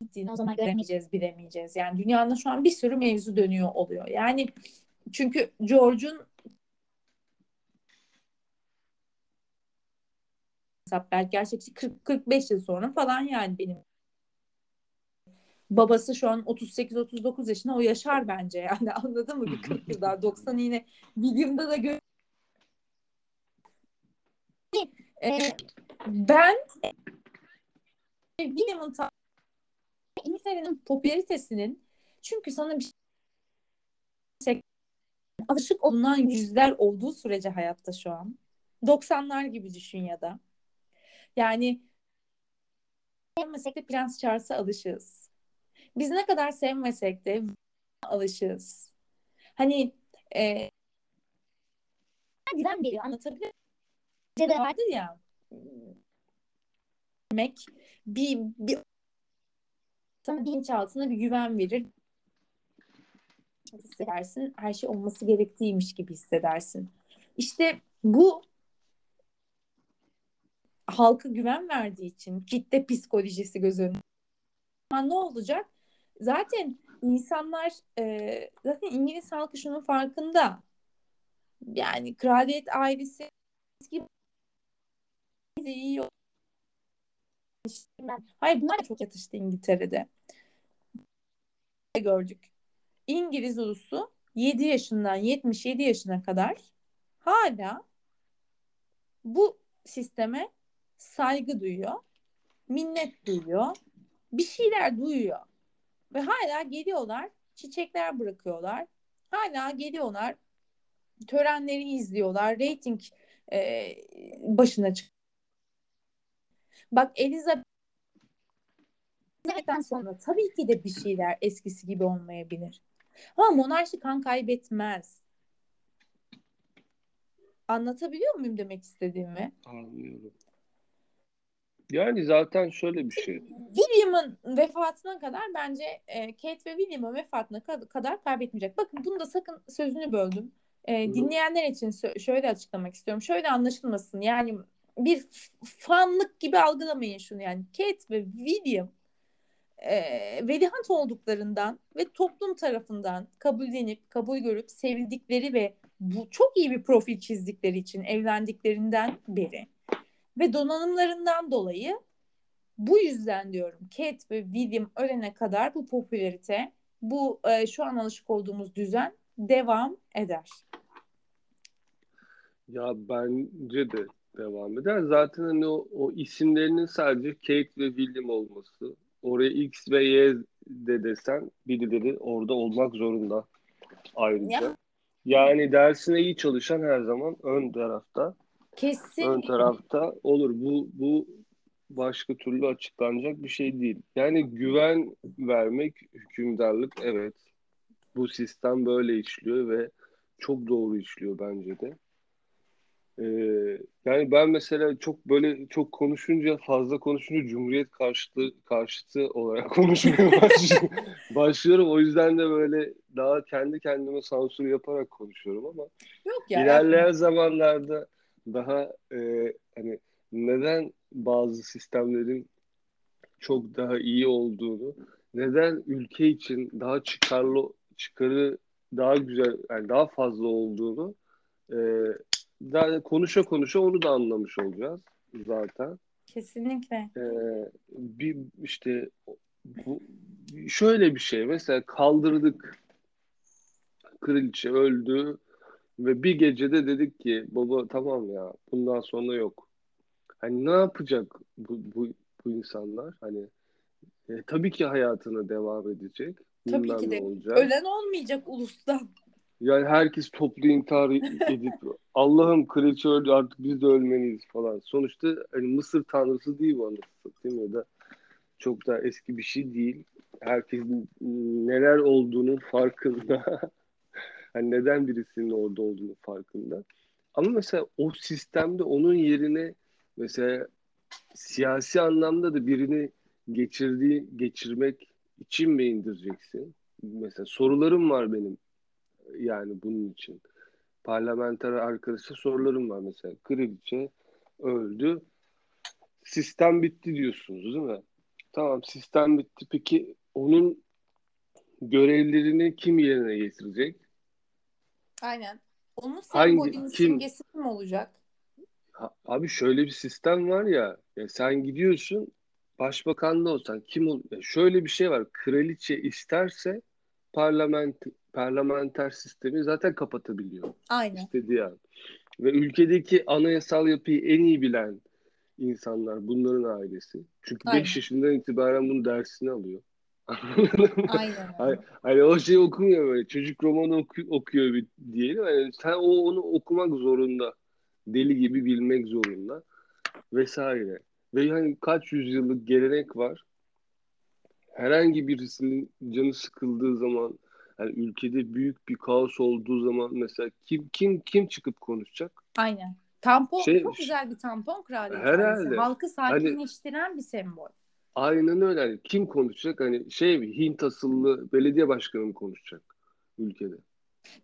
Speaker 3: gittiğini o zaman göremeyeceğiz,
Speaker 2: bilemeyeceğiz. Yani dünyada şu an bir sürü mevzu dönüyor oluyor. Yani çünkü George'un belki gerçekçi 40 45 yıl sonra falan yani benim babası şu an 38-39 yaşında o yaşar bence yani anladın mı bir 40 yıl daha 90 yine William'da da gör ee, ben William'ın İngiltere'nin popülaritesinin çünkü sana bir şey alışık olunan yüzler olduğu sürece hayatta şu an. 90'lar gibi düşün ya da. Yani sevmesek de Prens Charles'a alışığız. Biz ne kadar sevmesek de alışığız. Hani e,
Speaker 3: güven veriyor anlatabiliyor
Speaker 2: muyum? vardır ya demek bir, bir sana bilinçaltına bir güven verir. Hissedersin. Her şey olması gerektiğiymiş gibi hissedersin. İşte bu halka güven verdiği için kitle psikolojisi göz önünde. Ama ne olacak? Zaten insanlar e, zaten İngiliz halkı şunun farkında. Yani kraliyet ailesi eski iyi Hayır bunlar da çok yatıştı İngiltere'de. Gördük. İngiliz ulusu 7 yaşından 77 yaşına kadar hala bu sisteme saygı duyuyor, minnet duyuyor, bir şeyler duyuyor. Ve hala geliyorlar, çiçekler bırakıyorlar. Hala geliyorlar, törenleri izliyorlar, reyting e, başına çık. Bak Elizabeth Elizabeth'ten sonra tabii ki de bir şeyler eskisi gibi olmayabilir. Ama monarşi kan kaybetmez. Anlatabiliyor muyum demek istediğimi?
Speaker 1: Anlıyorum. Yani zaten şöyle bir şey.
Speaker 2: William'ın vefatına kadar bence e, Kate ve William'ın vefatına kadar kaybetmeyecek. Bakın bunu da sakın sözünü böldüm. E, dinleyenler için şöyle açıklamak istiyorum. Şöyle anlaşılmasın. Yani bir fanlık gibi algılamayın şunu yani. Kate ve William e, velihat olduklarından ve toplum tarafından kabullenip, kabul görüp sevildikleri ve bu çok iyi bir profil çizdikleri için evlendiklerinden beri ve donanımlarından dolayı bu yüzden diyorum Kate ve William ölene kadar bu popülarite, bu e, şu an alışık olduğumuz düzen devam eder.
Speaker 1: Ya bence de devam eder. Zaten hani o, o isimlerinin sadece Kate ve William olması. Oraya X ve Y de desen birileri orada olmak zorunda ayrıca. Ya. Yani dersine iyi çalışan her zaman ön tarafta.
Speaker 2: Kesin.
Speaker 1: Ön tarafta olur. Bu bu başka türlü açıklanacak bir şey değil. Yani güven vermek hükümdarlık evet. Bu sistem böyle işliyor ve çok doğru işliyor bence de. Ee, yani ben mesela çok böyle çok konuşunca fazla konuşunca Cumhuriyet karşıtı karşıtı olarak konuşmaya başlıyorum. O yüzden de böyle daha kendi kendime sansür yaparak konuşuyorum ama
Speaker 2: Yok ya,
Speaker 1: ilerleyen yapma. zamanlarda daha e, hani neden bazı sistemlerin çok daha iyi olduğunu, neden ülke için daha çıkarlı çıkarı daha güzel yani daha fazla olduğunu e, daha konuşa konuşa onu da anlamış olacağız zaten.
Speaker 2: Kesinlikle.
Speaker 1: E, bir işte bu şöyle bir şey mesela kaldırdık kraliçe öldü ve bir gecede dedik ki baba tamam ya bundan sonra yok. Hani ne yapacak bu, bu, bu insanlar? Hani e, tabii ki hayatına devam edecek.
Speaker 2: Tabii Bundan ki de. Olacak? Ölen olmayacak ulustan.
Speaker 1: Yani herkes toplu intihar edip Allah'ım kraliçe öldü artık biz de ölmeliyiz falan. Sonuçta hani Mısır tanrısı değil bu anasını değil mi? da çok da eski bir şey değil. Herkesin neler olduğunun farkında. hani neden birisinin orada olduğunu farkında. Ama mesela o sistemde onun yerine mesela siyasi anlamda da birini geçirdiği geçirmek için mi indireceksin? Mesela sorularım var benim yani bunun için. Parlamenter arkadaşa sorularım var mesela. Kraliçe öldü. Sistem bitti diyorsunuz değil mi? Tamam sistem bitti. Peki onun görevlerini kim yerine getirecek?
Speaker 2: Aynen. Onun sembolünün simgesi kim olacak?
Speaker 1: Ha, abi şöyle bir sistem var ya, ya sen gidiyorsun başbakan da olsan kim ol ya şöyle bir şey var. Kraliçe isterse parlament parlamenter sistemi zaten kapatabiliyor.
Speaker 2: Aynen.
Speaker 1: İstediği an. Ve ülkedeki anayasal yapıyı en iyi bilen insanlar bunların ailesi. Çünkü 5 yaşından itibaren bunun dersini alıyor.
Speaker 2: Aynen.
Speaker 1: hani, hani o şey okumuyor böyle. Çocuk romanı oku, okuyor bir diyelim. Yani sen o onu okumak zorunda. Deli gibi bilmek zorunda. Vesaire. Ve yani kaç yüzyıllık gelenek var. Herhangi birisinin canı sıkıldığı zaman yani ülkede büyük bir kaos olduğu zaman mesela kim kim kim çıkıp konuşacak?
Speaker 2: Aynen. Tampon şey, çok güzel bir tampon kraliyet. Herhalde. Halkı hani sakinleştiren hani, bir sembol.
Speaker 1: Aynen öyle. Hani kim konuşacak? Hani şey mi? Hint asıllı belediye başkanı mı konuşacak ülkede?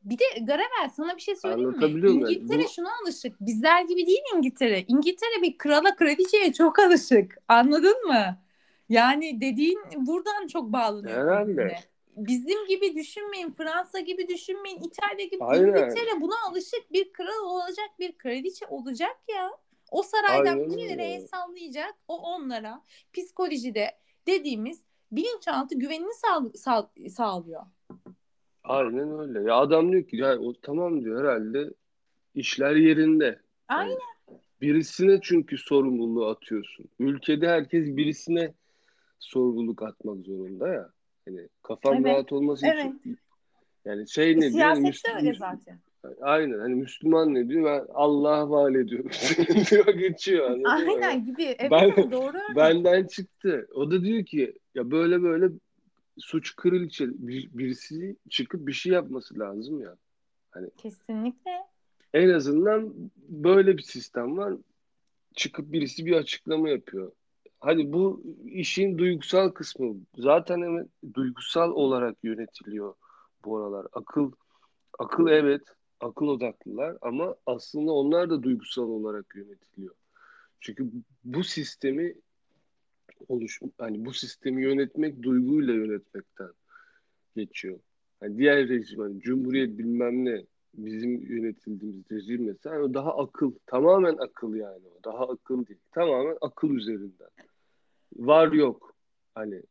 Speaker 2: Bir de Garavel sana bir şey söyleyeyim mi? İngiltere
Speaker 1: Bu-
Speaker 2: şuna alışık. Bizler gibi değil İngiltere. İngiltere bir krala kraliçeye çok alışık. Anladın mı? Yani dediğin buradan çok bağlanıyor.
Speaker 1: Herhalde.
Speaker 2: Bizim gibi düşünmeyin, Fransa gibi düşünmeyin, İtalya gibi.
Speaker 1: Aynen.
Speaker 2: İngiltere buna alışık bir kral olacak, bir kraliçe olacak ya. O saraydan birileri el sallayacak. O onlara psikolojide dediğimiz bilinçaltı güvenini sağ- sağ- sağlıyor.
Speaker 1: Aynen öyle. Ya adam diyor ki ya o tamam diyor herhalde işler yerinde.
Speaker 2: Aynen.
Speaker 1: Birisine çünkü sorumluluğu atıyorsun. Ülkede herkes birisine sorumluluk atmak zorunda ya. Hani kafam
Speaker 2: Evet,
Speaker 1: rahat olması
Speaker 2: evet.
Speaker 1: için. Yani şey ne diyor?
Speaker 2: Siyasette öyle zaten.
Speaker 1: Aynen. Hani Müslüman ne diyor? Ben Allah'a havale ediyorum. diyor geçiyor. mı?
Speaker 2: Aynen gibi. Evet
Speaker 1: Ben-
Speaker 2: doğru.
Speaker 1: Benden çıktı. O da diyor ki ya böyle böyle suç kraliçe bir, birisi çıkıp bir şey yapması lazım ya.
Speaker 2: Kesinlikle.
Speaker 1: En azından böyle bir sistem var. Çıkıp birisi bir açıklama yapıyor. Hadi bu işin duygusal kısmı. Zaten evet duygusal olarak yönetiliyor bu aralar. Akıl akıl evet akıl odaklılar ama aslında onlar da duygusal olarak yönetiliyor. Çünkü bu sistemi oluş hani bu sistemi yönetmek duyguyla yönetmekten geçiyor. Hani diğer rejim hani cumhuriyet bilmem ne bizim yönetildiğimiz rejim mesela o daha akıl tamamen akıl yani o. Daha akıl değil tamamen akıl üzerinden. Var yok hani.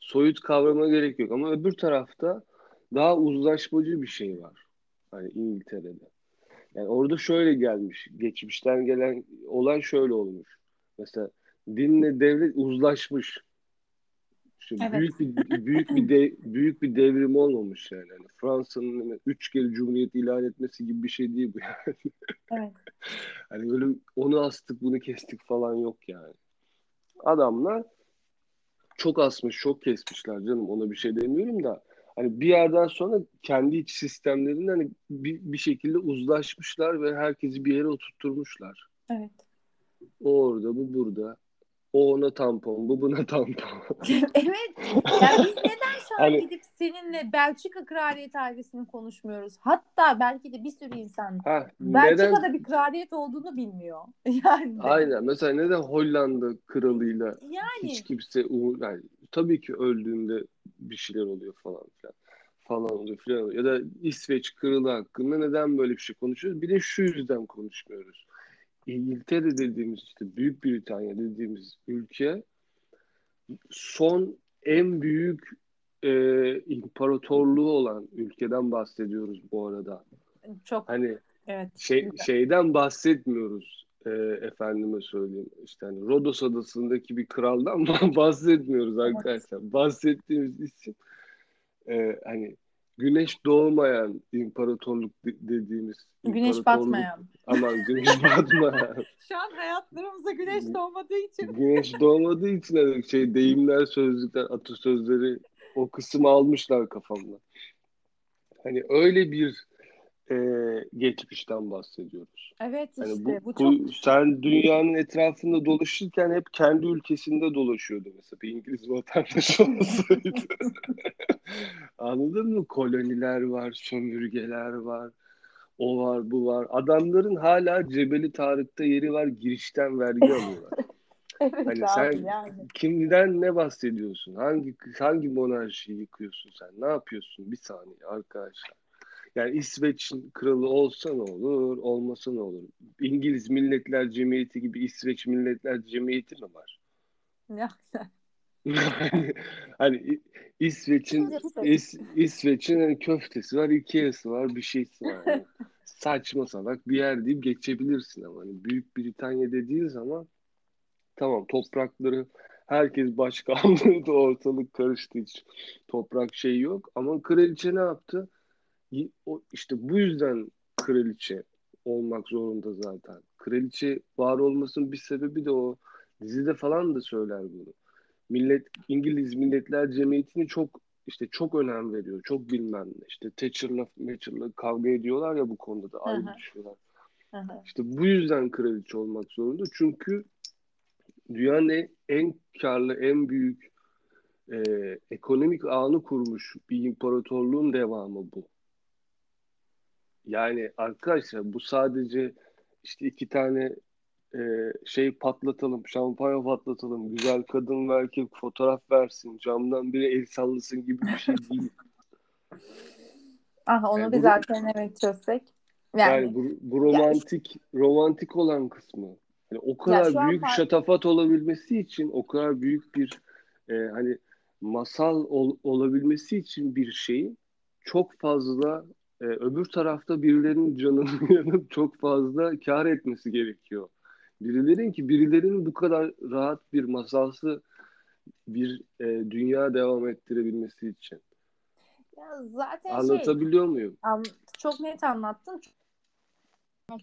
Speaker 1: Soyut kavrama gerek yok ama öbür tarafta daha uzlaşmacı bir şey var hani İngiltere'de. Yani orada şöyle gelmiş geçmişten gelen olay şöyle olmuş. Mesela dinle devlet uzlaşmış işte
Speaker 2: Evet.
Speaker 1: büyük bir büyük bir de, büyük bir devrim olmamış yani. Hani Fransa'nın hani üç kere cumhuriyet ilan etmesi gibi bir şey değil bu yani.
Speaker 2: Evet.
Speaker 1: Hani böyle onu astık bunu kestik falan yok yani. Adamlar çok asmış, çok kesmişler canım. Ona bir şey demiyorum da. Hani bir yerden sonra kendi iç sistemlerinden hani bir, bir şekilde uzlaşmışlar ve herkesi bir yere oturtturmuşlar.
Speaker 2: Evet.
Speaker 1: O orada, bu burada. O ona tampon, bu buna tampon.
Speaker 2: evet. Yani biz neden şu an
Speaker 1: Hani-
Speaker 2: gidip seninle Belçika kraliyet ailesini konuşmuyoruz? Hatta belki de bir sürü insan
Speaker 1: Ha,
Speaker 2: Belçika'da
Speaker 1: neden?
Speaker 2: bir kraliyet olduğunu bilmiyor. Yani.
Speaker 1: Aynen. Mesela neden Hollanda kralıyla
Speaker 2: Yani.
Speaker 1: hiç kimse umur- yani tabii ki öldüğünde bir şeyler oluyor falan filan falan oluyor filan oluyor. ya da İsveç kralı hakkında neden böyle bir şey konuşuyoruz? Bir de şu yüzden konuşmuyoruz. İngiltere dediğimiz işte Büyük Britanya dediğimiz ülke son en büyük e, imparatorluğu olan ülkeden bahsediyoruz bu arada.
Speaker 2: Çok
Speaker 1: Hani
Speaker 2: evet.
Speaker 1: şey şeyden bahsetmiyoruz e, efendime söyleyeyim işte hani Rodos adasındaki bir kraldan bahsetmiyoruz arkadaşlar bahsettiğimiz isim e, hani güneş doğmayan imparatorluk de- dediğimiz
Speaker 2: Güneş
Speaker 1: imparatorluk-
Speaker 2: batmayan.
Speaker 1: aman güneş batmayan
Speaker 2: Şu an hayatlarımıza güneş doğmadığı için.
Speaker 1: güneş doğmadığı için hani şey deyimler sözlükler atasözleri o kısmı almışlar kafamda hani öyle bir e, geçmişten bahsediyoruz.
Speaker 2: Evet işte
Speaker 1: Yani
Speaker 2: bu,
Speaker 1: bu,
Speaker 2: çok
Speaker 1: bu sen dünyanın etrafında dolaşırken hep kendi ülkesinde dolaşıyordu mesela bir İngiliz vatandaş olsaydı. Anladın mı? Koloniler var, sömürgeler var, o var, bu var. Adamların hala Cebeli Tarık'ta yeri var, girişten vergi alıyorlar.
Speaker 2: evet
Speaker 1: Hani
Speaker 2: abi
Speaker 1: sen-
Speaker 2: yani.
Speaker 1: Kimden ne bahsediyorsun? Hangi hangi monarşiyi yıkıyorsun sen? Ne yapıyorsun? Bir saniye arkadaşlar. Yani İsveç'in kralı olsa ne olur, olmasa ne olur? İngiliz Milletler Cemiyeti gibi İsveç Milletler Cemiyeti mi var?
Speaker 2: Ya,
Speaker 1: hani, hani İsveç'in İs, İsveç'in hani köftesi var, Ikea'sı var, bir şeysi var. Yani saçma salak bir yer deyip geçebilirsin ama hani Büyük Britanya dediğin zaman tamam toprakları herkes başka anladı ortalık karıştı hiç toprak şey yok ama kraliçe ne yaptı? O, işte bu yüzden kraliçe olmak zorunda zaten. Kraliçe var olmasının bir sebebi de o. Dizide falan da söyler bunu. Millet İngiliz Milletler Cemiyeti'ni çok işte çok önem veriyor. Çok bilmem ne. İşte Thatcher'la Thatcher'la kavga ediyorlar ya bu konuda da ayrı düşüyorlar. İşte bu yüzden kraliçe olmak zorunda. Çünkü dünyanın en, en karlı, en büyük e, ekonomik ağını kurmuş bir imparatorluğun devamı bu. Yani arkadaşlar bu sadece işte iki tane e, şey patlatalım, şampanya patlatalım, güzel kadın ve erkek fotoğraf versin, camdan biri el sallasın gibi bir şey değil.
Speaker 2: Ah onu
Speaker 1: Yani
Speaker 2: bir
Speaker 1: bu-
Speaker 2: zaten evet çözsek. Yani,
Speaker 1: Yani bu, bu romantik romantik olan kısmı. Yani o kadar
Speaker 2: an
Speaker 1: büyük
Speaker 2: fark-
Speaker 1: şatafat olabilmesi için, o kadar büyük bir e, hani masal ol- olabilmesi için bir şeyin çok fazla e, öbür tarafta birilerinin canını yanıp çok fazla kar etmesi gerekiyor. Birilerin ki birilerinin bu kadar rahat bir masalsı bir e, dünya devam ettirebilmesi için.
Speaker 2: ya zaten şey
Speaker 1: Anlatabiliyor muyum?
Speaker 2: An- çok net anlattın.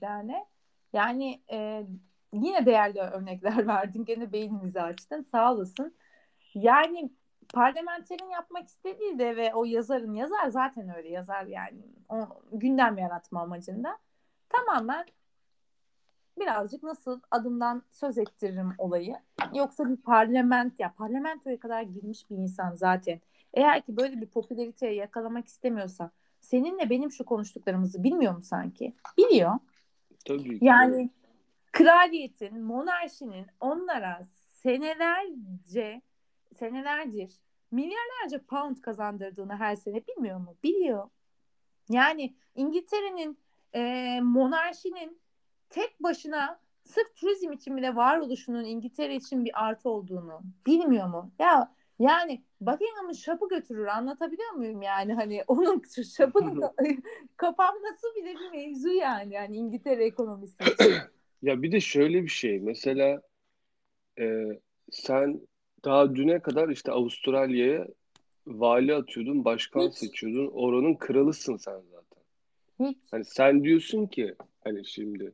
Speaker 2: Yani, yani e, yine değerli örnekler verdin. Gene beynimizi açtın. Sağ olasın. Yani parlamenterin yapmak istediği de ve o yazarın yazar zaten öyle yazar yani. O gündem yaratma amacında. Tamamen birazcık nasıl adımdan söz ettiririm olayı. Yoksa bir parlament ya parlamentoya kadar girmiş bir insan zaten. Eğer ki böyle bir popülariteye yakalamak istemiyorsa seninle benim şu konuştuklarımızı bilmiyor mu sanki? Biliyor.
Speaker 1: Tabii ki.
Speaker 2: Yani kraliyetin, monarşinin onlara senelerce, senelerdir milyarlarca pound kazandırdığını her sene bilmiyor mu? Biliyor. Yani İngiltere'nin e, monarşinin tek başına sırf turizm için bile varoluşunun İngiltere için bir artı olduğunu bilmiyor mu? Ya yani Buckingham'ın şapı götürür anlatabiliyor muyum yani hani onun şapının ka- kapanması bile bir mevzu yani yani İngiltere ekonomisi için.
Speaker 1: Ya bir de şöyle bir şey. Mesela e, sen daha düne kadar işte Avustralya'ya vali atıyordun, başkan
Speaker 2: Hiç.
Speaker 1: seçiyordun. Oranın kralısın sen zaten.
Speaker 2: Hiç.
Speaker 1: Hani sen diyorsun ki hani şimdi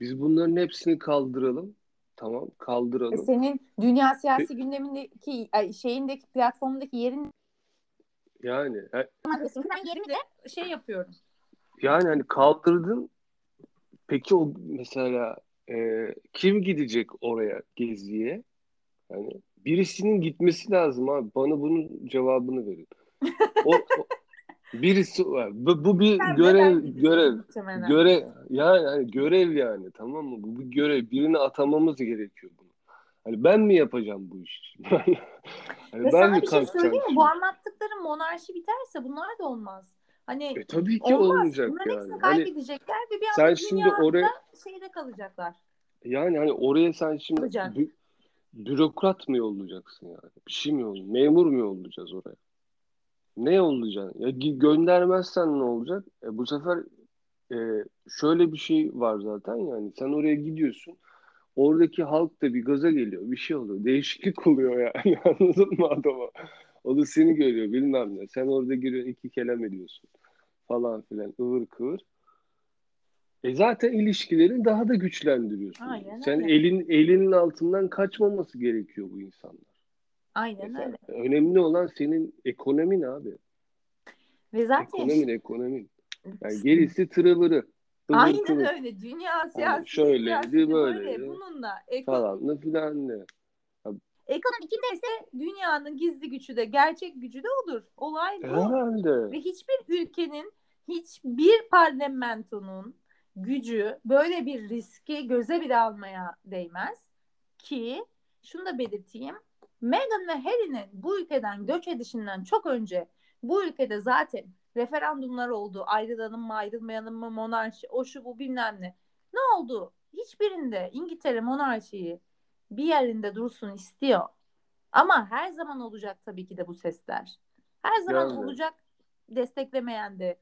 Speaker 1: biz bunların hepsini kaldıralım. Tamam,
Speaker 2: E,
Speaker 1: kaldıralım.
Speaker 2: Senin dünya siyasi gündemindeki ay, şeyindeki platformundaki yerin
Speaker 1: Yani e,
Speaker 3: ben yerimi de
Speaker 2: şey yapıyorum.
Speaker 1: yani hani kaldırdın. Peki o mesela e, kim gidecek oraya geziye? Hani birisinin gitmesi lazım abi. Bana bunun cevabını verin. O, o- birisi var. Bu, bu bir
Speaker 2: Sen
Speaker 1: görev görev
Speaker 2: muhtemelen?
Speaker 1: görev yani hani görev yani tamam mı? Bu bir görev. Birini atamamız gerekiyor bunu. Hani ben mi yapacağım bu işi? hani ben
Speaker 2: sana
Speaker 1: mi
Speaker 2: bir şey söyleyeyim mi?
Speaker 1: şimdi?
Speaker 2: Bu anlattıkların monarşi biterse bunlar da olmaz. Hani
Speaker 1: E, tabii ki
Speaker 2: olmaz.
Speaker 1: olmayacak
Speaker 2: Bunların
Speaker 1: yani.
Speaker 2: hepsini
Speaker 1: Hani
Speaker 2: kaybedecekler ve bir
Speaker 1: sen
Speaker 2: anda
Speaker 1: şimdi
Speaker 2: dünyada
Speaker 1: oraya
Speaker 2: şeyde kalacaklar.
Speaker 1: yani hani oraya sen şimdi
Speaker 2: Olacak.
Speaker 1: Bü- bürokrat mı yollayacaksın yani? Bir şey mi yollayacaksın? Memur mu yollayacağız oraya? Ne yollayacaksın? Ya göndermezsen ne olacak? E, bu sefer e, şöyle bir şey var zaten yani sen oraya gidiyorsun. Oradaki halk da bir gaza geliyor. Bir şey oluyor. Değişiklik oluyor yani. Anladın mı adama? O da seni görüyor bilmem ne. Sen orada giriyorsun iki kelam ediyorsun. Falan filan ıvır kıvır. E zaten ilişkilerini daha da güçlendiriyorsun.
Speaker 2: Aynen
Speaker 1: Sen
Speaker 2: öyle.
Speaker 1: elin elinin altından kaçmaması gerekiyor bu insanlar.
Speaker 2: Aynen
Speaker 1: Mesela
Speaker 2: öyle.
Speaker 1: önemli olan senin ekonomin abi.
Speaker 2: Ve zaten
Speaker 1: Ekonomin, ekonomin. Yani gerisi tırıvırı. ıvır
Speaker 2: aynen
Speaker 1: kıvır
Speaker 2: öyle. Dünya siyasi
Speaker 1: şöyleydi,
Speaker 2: siyaseti böyle.
Speaker 1: böyleydi.
Speaker 2: Bununla eko-
Speaker 1: falan filan ne.
Speaker 2: ekonomi kimdeyse dünyanın gizli gücü de gerçek gücü de odur. Olay bu.
Speaker 1: Herhalde.
Speaker 2: Ve hiçbir ülkenin, hiçbir parlamentonun gücü böyle bir riski göze bile almaya değmez. Ki şunu da belirteyim. Meghan ve Harry'nin bu ülkeden göç edişinden çok önce bu ülkede zaten referandumlar oldu. Ayrılalım mı ayrılmayalım mı monarşi o şu bu bilmem ne. Ne oldu? Hiçbirinde İngiltere monarşiyi bir yerinde dursun istiyor. Ama her zaman olacak tabii ki de bu sesler. Her zaman
Speaker 1: Yani.
Speaker 2: olacak desteklemeyen de.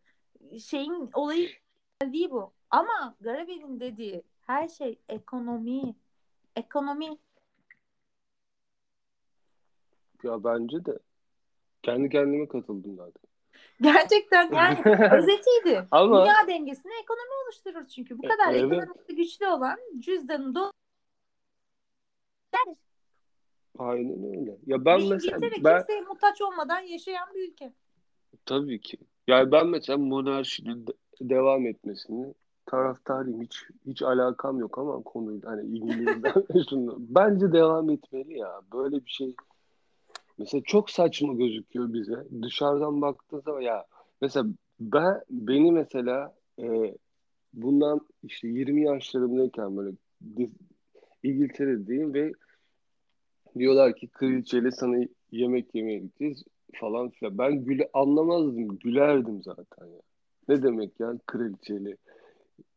Speaker 2: Şeyin olayı değil bu. Ama Garavel'in dediği her şey ekonomi. Ekonomi.
Speaker 1: Ya bence de. Kendi kendime katıldım zaten.
Speaker 2: Gerçekten yani özetiydi.
Speaker 1: Ama
Speaker 2: Dünya dengesini ekonomi oluşturur çünkü. Bu
Speaker 1: E,
Speaker 2: kadar
Speaker 1: evet.
Speaker 2: ekonomisi güçlü olan cüzdanı do
Speaker 1: aynen öyle. Ya ben mesela
Speaker 2: İngiltere
Speaker 1: ben
Speaker 2: kimseye muhtaç olmadan yaşayan bir ülke.
Speaker 1: tabii ki. Yani ben mesela monarşinin de- devam etmesini taraftarıyım. Hiç hiç alakam yok ama konuyla hani İngiliz'den şunu. Bence devam etmeli ya. Böyle bir şey mesela çok saçma gözüküyor bize. Dışarıdan baktığında zaman ya mesela ben beni mesela e, bundan işte 20 yaşlarımdayken böyle İngiltere'deyim ve diyorlar ki kraliçeyle sana yemek yemeye gideceğiz falan filan. Ben güle anlamazdım, gülerdim zaten ya. Ne demek yani kraliçeyle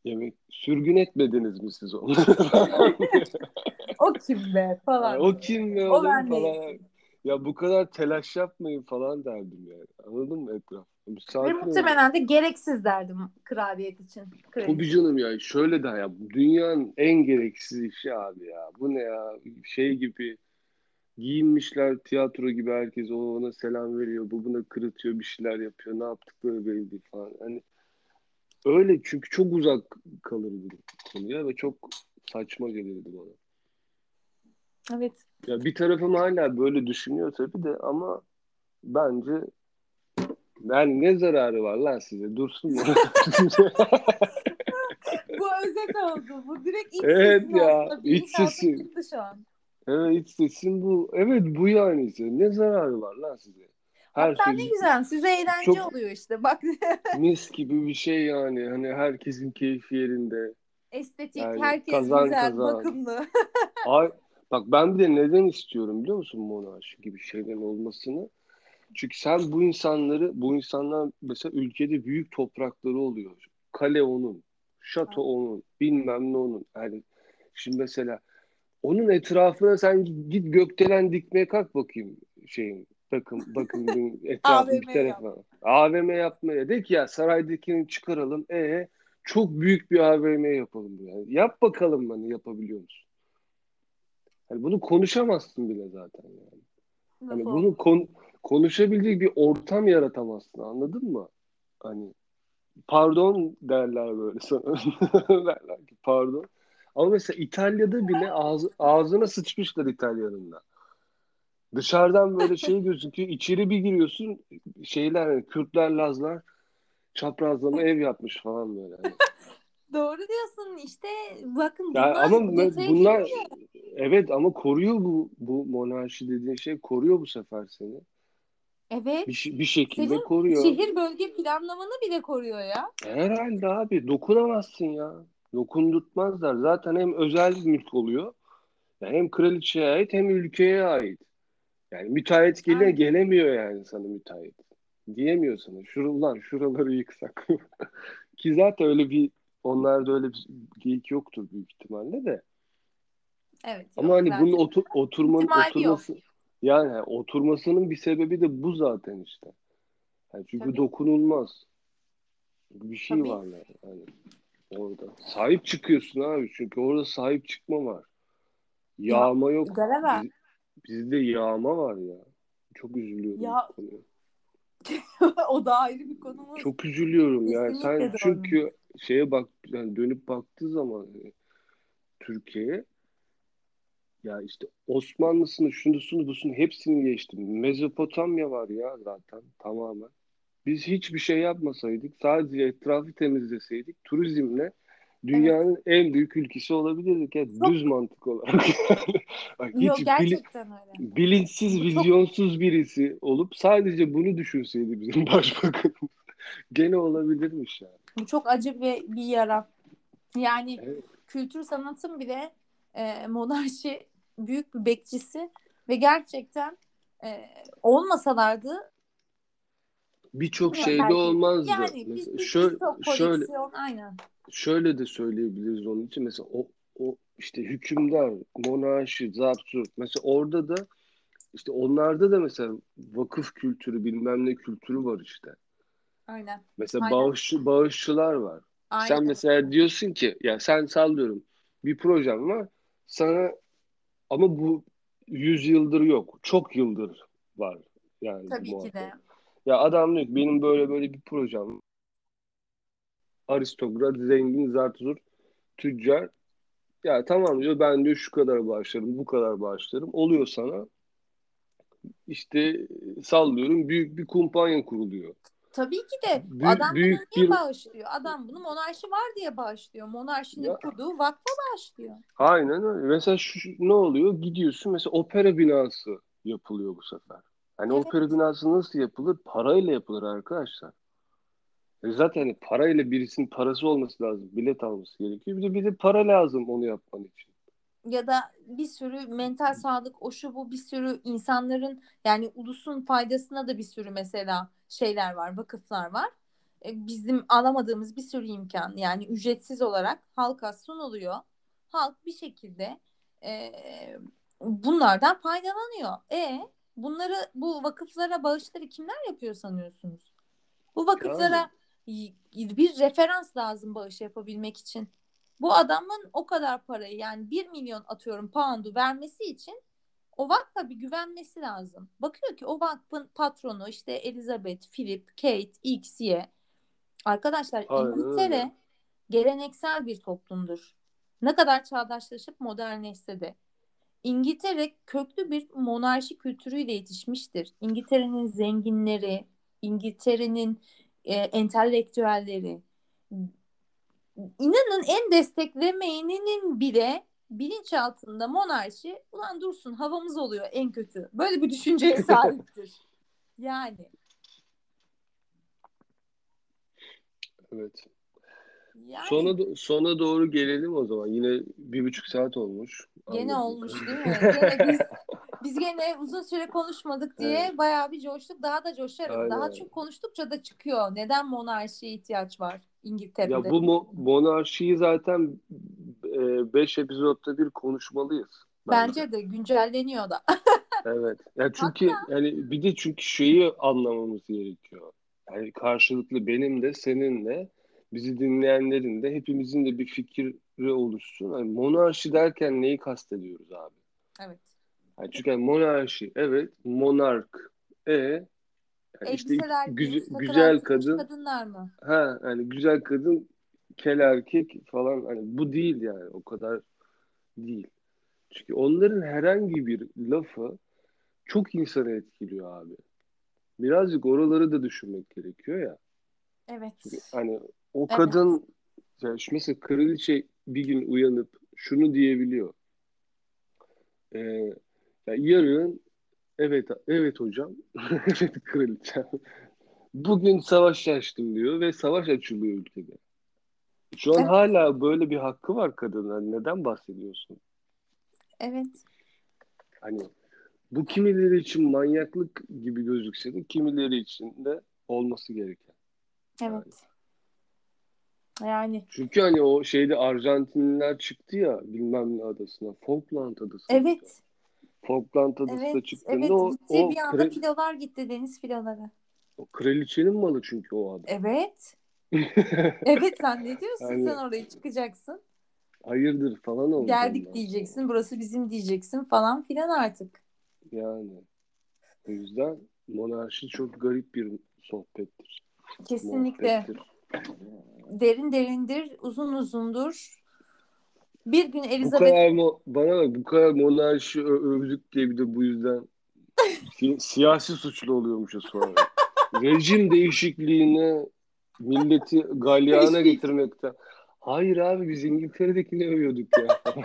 Speaker 1: yemek sürgün etmediniz mi siz onu?
Speaker 2: o kim be falan.
Speaker 1: o kim be
Speaker 2: O ben
Speaker 1: falan.
Speaker 2: değilsin.
Speaker 1: Ya bu kadar telaş yapmayın falan derdim yani. Anladın mı etraf?
Speaker 2: Ve muhtemelen de gereksiz derdim kraliyet için. Kraliçe.
Speaker 1: Tabii canım ya şöyle de ya dünyanın en gereksiz işi abi ya. Bu ne ya şey gibi giyinmişler tiyatro gibi herkes o ona selam veriyor. Bu buna kırıtıyor bir şeyler yapıyor. Ne yaptıkları belli değil falan. Hani öyle çünkü çok uzak kalırdı konuya ve çok saçma gelirdi bana.
Speaker 2: Evet.
Speaker 1: Ya bir tarafım hala böyle düşünüyor tabii de ama bence yani ne zararı var lan size? Dursun mu?
Speaker 2: Bu özet oldu. Bu direkt iç
Speaker 1: Evet
Speaker 2: sesin
Speaker 1: ya, iç sesin.
Speaker 2: şu an.
Speaker 1: Evet iç sesim bu. Evet bu yani işte. Ne zararı var lan size? Her
Speaker 2: Hatta
Speaker 1: şey
Speaker 2: ne güzel. Size eğlence
Speaker 1: Çok-
Speaker 2: oluyor işte. Bak
Speaker 1: mis gibi bir şey yani. Hani herkesin keyfi yerinde.
Speaker 2: estetik.
Speaker 1: Yani
Speaker 2: herkes
Speaker 1: kazan
Speaker 2: güzel.
Speaker 1: kazan.
Speaker 2: Bakımlı.
Speaker 1: Ay, bak ben bir de neden istiyorum biliyor musun monarşi gibi şeylerin olmasını? Çünkü sen bu insanları, bu insanlar mesela ülkede büyük toprakları oluyor. Kale onun, şato onun, bilmem ne onun. Yani şimdi mesela onun etrafına sen git gökdelen dikmeye kalk bakayım şeyin bakın bakın etrafı bir tarafa. AVM yapmaya. De ki ya saraydakini çıkaralım. E çok büyük bir AVM yapalım. Yani. Yap bakalım hani yapabiliyor musun? Yani bunu konuşamazsın bile zaten yani. Hani
Speaker 2: Lafı
Speaker 1: bunu kon konuşabilecek bir ortam yaratamazsın anladın mı? Hani pardon derler böyle sana. derler ki pardon. Ama mesela İtalya'da bile ağzı, ağzına sıçmışlar İtalyanın da. Dışarıdan böyle şey gözüküyor. içeri bir giriyorsun şeyler hani Kürtler, Lazlar çaprazlama ev yapmış falan böyle. Hani.
Speaker 2: Doğru diyorsun işte bakın
Speaker 1: Ya
Speaker 2: bunlar
Speaker 1: ama bunlar
Speaker 2: girmiyor.
Speaker 1: evet ama koruyor bu bu monarşi dediğin şey koruyor bu sefer seni.
Speaker 2: Evet.
Speaker 1: Bir, bir şekilde
Speaker 2: Senin
Speaker 1: koruyor.
Speaker 2: şehir bölge planlamanı bile koruyor ya.
Speaker 1: Herhalde abi dokunamazsın ya. Dokundurtmazlar. Zaten hem özel mülk oluyor. Yani hem kraliçeye ait hem ülkeye ait. Yani müteahhit gele
Speaker 2: Aynen.
Speaker 1: gelemiyor yani sana müteahhit. Diyemiyor sana. Şuralar, şuraları yıksak. Ki zaten öyle bir onlarda öyle bir geyik yoktur büyük ihtimalle de.
Speaker 2: Evet.
Speaker 1: Ama hani
Speaker 2: zaten.
Speaker 1: bunun otur, oturmanın
Speaker 2: İhtimali yok.
Speaker 1: oturması yani oturmasının bir sebebi de bu zaten işte. Yani çünkü
Speaker 2: Tabii.
Speaker 1: dokunulmaz. Bir şey
Speaker 2: Tabii.
Speaker 1: var yani. Hani orada. Sahip çıkıyorsun abi. Çünkü orada sahip çıkma var. Yağma yok.
Speaker 2: Galera.
Speaker 1: Biz- bizde yağma var ya. Çok üzülüyorum
Speaker 2: Ya- o da ayrı bir konumuz.
Speaker 1: Çok üzülüyorum yani.
Speaker 2: Kesinlikle
Speaker 1: Sen çünkü şeye bak yani dönüp baktığı zaman e, Türkiye'ye ya işte Osmanlısını, şunusunu, busunu hepsini geçtim. Mezopotamya var ya zaten tamamen. Biz hiçbir şey yapmasaydık, sadece etrafı temizleseydik, turizmle dünyanın en büyük ülkesi olabilirdik. Ya
Speaker 2: Çok-
Speaker 1: düz mantık olarak. Bak, hiç
Speaker 2: Yok
Speaker 1: bili-
Speaker 2: gerçekten öyle.
Speaker 1: bilinçsiz,
Speaker 2: Çok-
Speaker 1: vizyonsuz birisi olup sadece bunu düşünseydi bizim başbakanımız gene olabilirmiş yani.
Speaker 2: Bu çok acı ve bir yara. Yani
Speaker 1: Evet.
Speaker 2: kültür sanatın bile e, monarşi büyük bir bekçisi ve gerçekten e, olmasalardı
Speaker 1: Birçok şeyde
Speaker 2: belki-
Speaker 1: olmazdı.
Speaker 2: yani
Speaker 1: Mesela
Speaker 2: biz
Speaker 1: şöyle, şöyle,
Speaker 2: aynen.
Speaker 1: Şöyle de söyleyebiliriz onun için. Mesela o, o işte hükümdar, monarşi, zapturt. Mesela orada da işte onlarda da mesela vakıf kültürü, bilmem ne kültürü var işte.
Speaker 2: Aynen.
Speaker 1: Mesela
Speaker 2: Aynen.
Speaker 1: bağışçı, bağışçılar var.
Speaker 2: Aynen.
Speaker 1: Sen mesela diyorsun ki ya sen sallıyorum bir projem var sana ama bu 100 yıldır yok. Çok yıldır var yani
Speaker 2: Tabii ki de.
Speaker 1: Ya adam diyor ki benim böyle böyle bir projem var. Aristokrat, zengin, zartuzur, tüccar. Ya tamam diyor ben diyor şu kadar bağışlarım, bu kadar bağışlarım. Oluyor sana. İşte sallıyorum büyük bir kumpanya kuruluyor.
Speaker 2: Tabii ki de
Speaker 1: Büyük-
Speaker 2: adam
Speaker 1: büyük
Speaker 2: bunu niye
Speaker 1: bir-
Speaker 2: bağışlıyor? Adam bunu monarşi var diye bağışlıyor. Monarşinin
Speaker 1: Ya.
Speaker 2: kurduğu vakfa bağışlıyor.
Speaker 1: Aynen öyle. Mesela şu, şu- ne oluyor? Gidiyorsun mesela opera binası yapılıyor bu sefer. Hani
Speaker 2: Evet.
Speaker 1: opera binası nasıl yapılır? Parayla yapılır arkadaşlar. Zaten hani parayla birisinin parası olması lazım. Bilet alması gerekiyor. Bir de bir de para lazım onu yapman için.
Speaker 2: ya da bir sürü mental sağlık o şu bu bir sürü insanların yani ulusun faydasına da bir sürü mesela şeyler var vakıflar var. E, Bizim alamadığımız bir sürü imkan yani ücretsiz olarak halka sunuluyor. Halk bir şekilde e, bunlardan faydalanıyor. E bunları bu vakıflara bağışları kimler yapıyor sanıyorsunuz? Bu vakıflara y- bir referans lazım bağış yapabilmek için. Bu adamın o kadar parayı yani 1 milyon atıyorum pound'u vermesi için o vakfa bir güvenmesi lazım. Bakıyor ki o vakfın patronu işte Elizabeth, Philip, Kate, X, Y. Arkadaşlar
Speaker 1: Aynen
Speaker 2: İngiltere geleneksel bir toplumdur. Ne kadar çağdaşlaşıp modernleşse de. İngiltere köklü bir monarşi kültürüyle yetişmiştir. İngiltere'nin zenginleri, İngiltere'nin e, entelektüelleri, inanın en desteklemeyeninin bile bilinçaltında monarşi ulan dursun havamız oluyor en kötü. Böyle bir düşünceye sahiptir. Yani
Speaker 1: Evet.
Speaker 2: yani
Speaker 1: Sona, sona doğru gelelim o zaman. Yine bir buçuk saat olmuş.
Speaker 2: gene
Speaker 1: Anladım.
Speaker 2: olmuş değil mi? Gene biz biz gene uzun süre konuşmadık diye
Speaker 1: Evet.
Speaker 2: bayağı bir coştuk. Daha da coşarız. Daha çok konuştukça da çıkıyor. Neden monarşiye ihtiyaç var İngiltere'de?
Speaker 1: Ya bu mo- monarşiyi zaten 5 epizodda bir konuşmalıyız.
Speaker 2: Bence de güncelleniyor da.
Speaker 1: Evet. Ya çünkü yani bir de çünkü şeyi anlamamız gerekiyor. Yani karşılıklı benim de senin de bizi dinleyenlerin de hepimizin de bir fikri oluşsun. Yani monarşi derken neyi kastediyoruz abi?
Speaker 2: evet.
Speaker 1: Yani çünkü yani monarşi evet monark e yani işte
Speaker 2: takılar
Speaker 1: güzel kadın
Speaker 2: kadınlar mı?
Speaker 1: ha yani güzel kadın kel erkek falan hani bu değil yani o kadar değil. Çünkü onların herhangi bir lafı çok insanı etkiliyor abi. Birazcık oraları da düşünmek gerekiyor ya.
Speaker 2: Evet.
Speaker 1: Çünkü hani o
Speaker 2: Evet.
Speaker 1: kadın yani şu mesela kraliçe bir gün uyanıp şunu diyebiliyor. Ee, ya yarın evet evet hocam evet kraliçem bugün savaş açtım diyor ve savaş açılıyor ülkede. Şu an
Speaker 2: Evet.
Speaker 1: hala böyle bir hakkı var kadının. Hani neden bahsediyorsun?
Speaker 2: Evet.
Speaker 1: Hani bu kimileri için manyaklık gibi gözükse de kimileri için de olması gereken.
Speaker 2: Evet. Yani
Speaker 1: Çünkü hani o şeyde Arjantinliler çıktı ya bilmem ne adasına. Falkland adası.
Speaker 2: evet.
Speaker 1: Falkland adasına
Speaker 2: Evet.
Speaker 1: çıktığında
Speaker 2: Evet.
Speaker 1: o, o,
Speaker 2: bir anda
Speaker 1: kra-
Speaker 2: filolar gitti deniz filoları.
Speaker 1: o kraliçenin malı çünkü o adam.
Speaker 2: Evet. Evet sen ne diyorsun
Speaker 1: Yani-
Speaker 2: sen oraya çıkacaksın.
Speaker 1: Hayırdır falan oldu.
Speaker 2: Geldik
Speaker 1: ondan
Speaker 2: diyeceksin burası bizim diyeceksin falan filan artık.
Speaker 1: Yani. O yüzden monarşi çok garip bir sohbettir.
Speaker 2: Kesinlikle.
Speaker 1: muhabbettir.
Speaker 2: Derin derindir uzun uzundur. Bir gün
Speaker 1: Bu
Speaker 2: Elizabeth
Speaker 1: kadar mo- bana bak bu kadar monarşi övdük diye bir de bu yüzden si- siyasi suçlu oluyormuşuz sonra. Rejim değişikliğine milleti galyana getirmekten. Hayır abi biz İngiltere'dekini övüyorduk ya.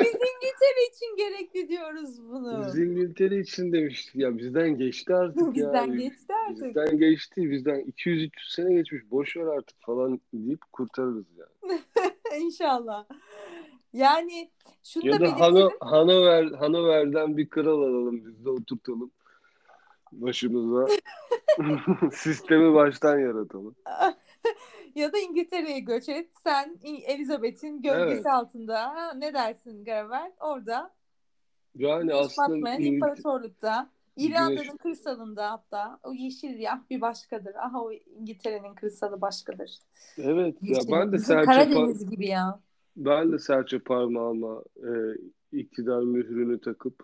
Speaker 2: biz İngiltere için gerekli diyoruz bunu.
Speaker 1: biz İngiltere için demiştik ya bizden geçti artık ya.
Speaker 2: Bizden geçti artık.
Speaker 1: Bizden geçti. Bizden 200-300 sene geçmiş. Boş ver artık falan deyip kurtarırız yani.
Speaker 2: İnşallah. Yani şunu
Speaker 1: Ya
Speaker 2: da
Speaker 1: da
Speaker 2: belirtelim.
Speaker 1: Hano, Hanover, Hanover'den bir kral alalım biz de oturtalım başımıza. Sistemi baştan yaratalım.
Speaker 2: ya da İngiltere'ye göç et. Sen Elizabeth'in gölgesi
Speaker 1: Evet.
Speaker 2: altında. Ne dersin Gravel? Orada.
Speaker 1: Yani aslında
Speaker 2: batmayan
Speaker 1: İngil-
Speaker 2: imparatorlukta. İrlanda'nın kırsalında hatta o yeşil yah bir başkadır. Aha o İngiltere'nin kırsalı başkadır.
Speaker 1: evet ya
Speaker 2: Yeşil.
Speaker 1: ben de serçe
Speaker 2: Karadeniz gibi ya.
Speaker 1: ben de serçe parmağıma e, iktidar mührünü takıp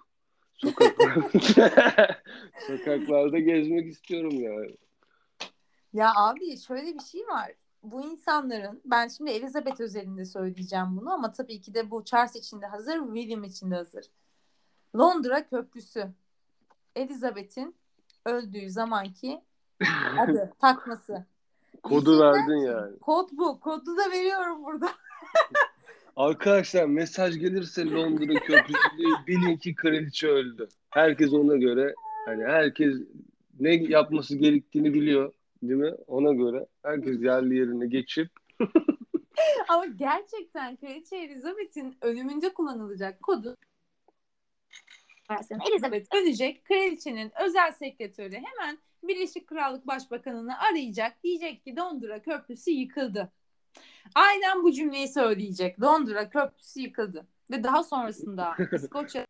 Speaker 1: sokaklarda sokaklarda gezmek istiyorum yani.
Speaker 2: Ya abi şöyle bir şey var. Bu insanların ben şimdi Elizabeth özelinde söyleyeceğim bunu ama tabii ki de bu Charles için de hazır, William için de hazır. Londra Köprüsü. Elizabeth'in öldüğü zamanki adı takması.
Speaker 1: Kodu verdin yani.
Speaker 2: Kod bu. Kodu da veriyorum burada.
Speaker 1: Arkadaşlar mesaj gelirse Londra Köprüsü bilin ki kraliçe öldü. Herkes ona göre hani herkes ne yapması gerektiğini biliyor değil mi? Ona göre herkes yerli yerine geçip
Speaker 2: Ama gerçekten Kraliçe Elizabeth'in ölümünde kullanılacak kodu
Speaker 3: Elizabeth.
Speaker 2: Elizabeth ölecek. Kraliçenin özel sekretörü hemen Birleşik Krallık Başbakanı'nı arayacak. Diyecek ki Londra Köprüsü yıkıldı. Aynen bu cümleyi söyleyecek. Londra Köprüsü yıkıldı. Ve daha sonrasında İskoçya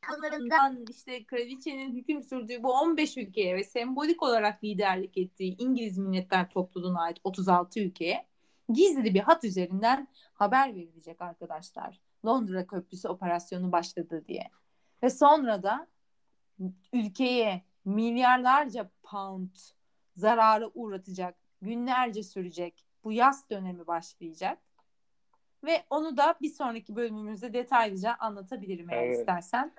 Speaker 2: Kanlarından işte kraliçenin hüküm sürdüğü bu 15 ülkeye ve sembolik olarak liderlik ettiği İngiliz Milletler Topluluğu'na ait 36 ülkeye gizli bir hat üzerinden haber verilecek arkadaşlar. Londra Köprüsü operasyonu başladı diye. Ve sonra da ülkeye milyarlarca pound zararı uğratacak, günlerce sürecek bu yaz dönemi başlayacak. Ve onu da bir sonraki bölümümüzde detaylıca anlatabilirim eğer
Speaker 1: Evet.
Speaker 2: istersen.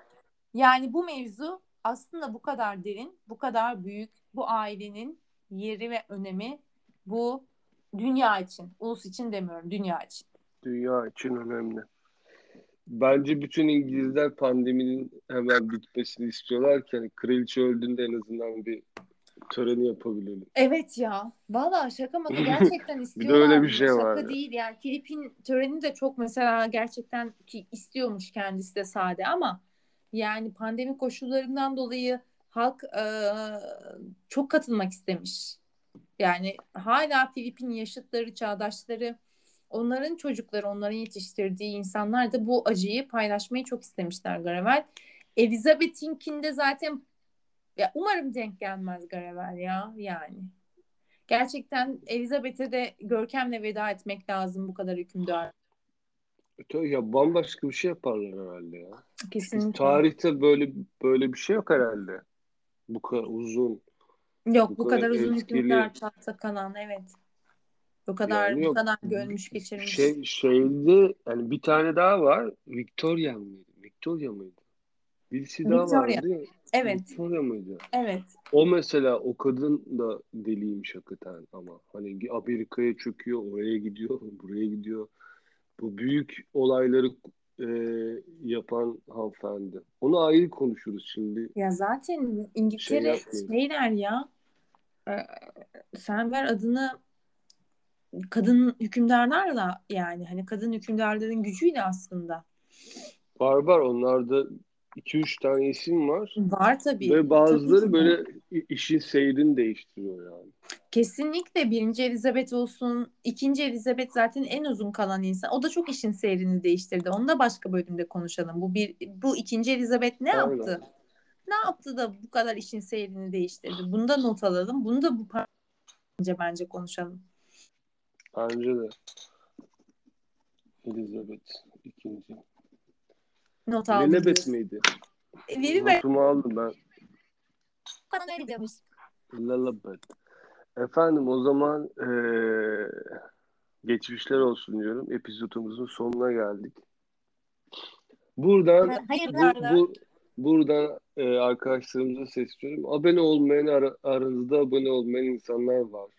Speaker 2: Yani bu mevzu aslında bu kadar derin, bu kadar büyük, bu ailenin yeri ve önemi bu dünya için, ulus için demiyorum, dünya için.
Speaker 1: dünya için önemli. Bence bütün İngilizler pandeminin hemen bitmesini istiyorlar ki hani kraliçe öldüğünde en azından bir töreni yapabilelim.
Speaker 2: Evet ya. Valla şaka maka gerçekten
Speaker 1: Bir de
Speaker 2: istiyorlar.
Speaker 1: öyle bir şey
Speaker 2: Şaka
Speaker 1: var ya.
Speaker 2: değil yani. Filipin töreni de çok mesela gerçekten ki istiyormuş kendisi de sade ama yani pandemi koşullarından dolayı halk e, çok katılmak istemiş. Yani hala Filipin yaşıtları, çağdaşları, onların çocukları, onların yetiştirdiği insanlar da bu acıyı paylaşmayı çok istemişler Garavel. Elizabeth'inkinde zaten ya umarım denk gelmez Garavel ya yani. Gerçekten Elizabeth'e de görkemle veda etmek lazım bu kadar hükümdar.
Speaker 1: Tabii ya bambaşka bir şey yaparlar herhalde ya.
Speaker 2: Kesinlikle.
Speaker 1: Tarihte böyle böyle bir şey yok herhalde. Bu kadar uzun.
Speaker 2: Yok
Speaker 1: bu
Speaker 2: bu
Speaker 1: kadar
Speaker 2: kadar uzun hükümdar tahta kanan evet. Bu kadar
Speaker 1: Yani
Speaker 2: bu
Speaker 1: yok.
Speaker 2: kadar görmüş geçirmiş.
Speaker 1: Şey şeyde yani bir tane daha var. Victoria mıydı? Victoria mıydı? Birisi daha
Speaker 2: Victoria.
Speaker 1: vardı. ya.
Speaker 2: Evet,
Speaker 1: Victoria mıydı?
Speaker 2: evet.
Speaker 1: O mesela o kadın da deliymiş hakikaten ama hani Amerika'ya çöküyor, oraya gidiyor, buraya gidiyor. Bu büyük olayları e, yapan hanımefendi. Onu ayrı konuşuruz şimdi.
Speaker 2: Ya zaten İngiltere
Speaker 1: Şey
Speaker 2: şeyler ya e, sen ver adını kadın hükümdarlarla yani hani kadın hükümdarların gücüyle aslında.
Speaker 1: Var var onlarda 2-3 tane isim var.
Speaker 2: Var tabii.
Speaker 1: Ve bazıları
Speaker 2: Tabii
Speaker 1: böyle işin seyrini değiştiriyor yani.
Speaker 2: Kesinlikle birinci Elizabeth olsun, ikinci Elizabeth zaten en uzun kalan insan. O da çok işin seyrini değiştirdi. Onu da başka bölümde konuşalım. Bu bir bu ikinci Elizabeth ne
Speaker 1: Aynen.
Speaker 2: yaptı? Ne yaptı da bu kadar işin seyrini değiştirdi? Bunu da not alalım. Bunu da bu parça bence konuşalım.
Speaker 1: Bence de. Elizabeth ikinci.
Speaker 2: Not aldım.
Speaker 1: Lelebet miydi?
Speaker 2: E, ver.
Speaker 1: Notumu aldım ben.
Speaker 3: Kadın öyle diyormuş.
Speaker 1: Lelebet. Efendim o zaman eee, geçmişler olsun diyorum. Epizodumuzun sonuna geldik. Buradan
Speaker 3: Hayır,
Speaker 1: bu, bu buradan e, arkadaşlarımıza sesleniyorum. Abone olmayan ara- aranızda abone olmayan insanlar var.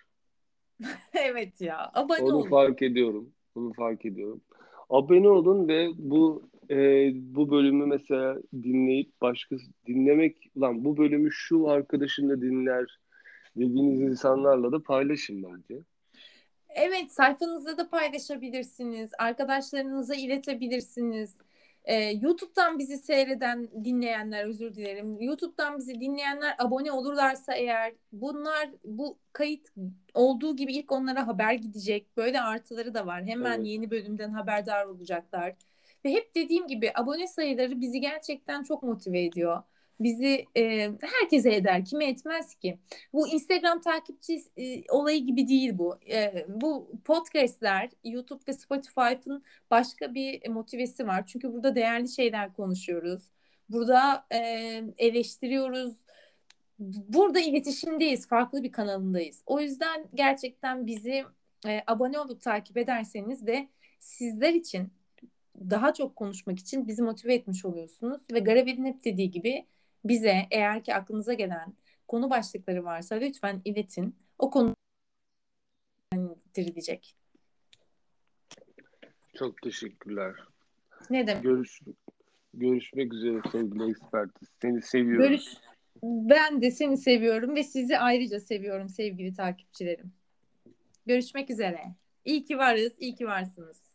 Speaker 2: evet ya. Abone
Speaker 1: Onu
Speaker 2: olun.
Speaker 1: fark ediyorum. Onu fark ediyorum. Abone olun ve bu e, bu bölümü mesela dinleyip başkası dinlemek lan bu bölümü şu arkadaşın da dinler dediğiniz insanlarla da paylaşın bence.
Speaker 2: Evet, sayfanızda da paylaşabilirsiniz. Arkadaşlarınıza iletebilirsiniz. Ee, YouTube'dan bizi seyreden, dinleyenler özür dilerim. YouTube'dan bizi dinleyenler abone olurlarsa eğer bunlar bu kayıt olduğu gibi ilk onlara haber gidecek. Böyle artıları da var. Hemen
Speaker 1: Evet.
Speaker 2: yeni bölümden haberdar olacaklar. Ve hep dediğim gibi abone sayıları bizi gerçekten çok motive ediyor. Bizi e, herkese eder. Kime etmez ki? Bu Instagram takipçi e, olayı gibi değil bu. E, bu podcastler YouTube ve Spotify'ın başka bir motivesi var. Çünkü burada değerli şeyler konuşuyoruz. Burada e, eleştiriyoruz. Burada iletişimdeyiz. Farklı bir kanalındayız. O yüzden gerçekten bizi e, abone olup takip ederseniz de sizler için daha çok konuşmak için bizi motive etmiş oluyorsunuz. Ve Garavel'in hep dediği gibi bize eğer ki aklınıza gelen konu başlıkları varsa lütfen iletin. O konu diyecek.
Speaker 1: Çok teşekkürler.
Speaker 2: Ne demek?
Speaker 1: Görüş, görüşmek üzere sevgili ekspertiz. Seni seviyorum.
Speaker 2: Görüş. Ben de seni seviyorum ve sizi ayrıca seviyorum sevgili takipçilerim. Görüşmek üzere. İyi ki varız, iyi ki varsınız.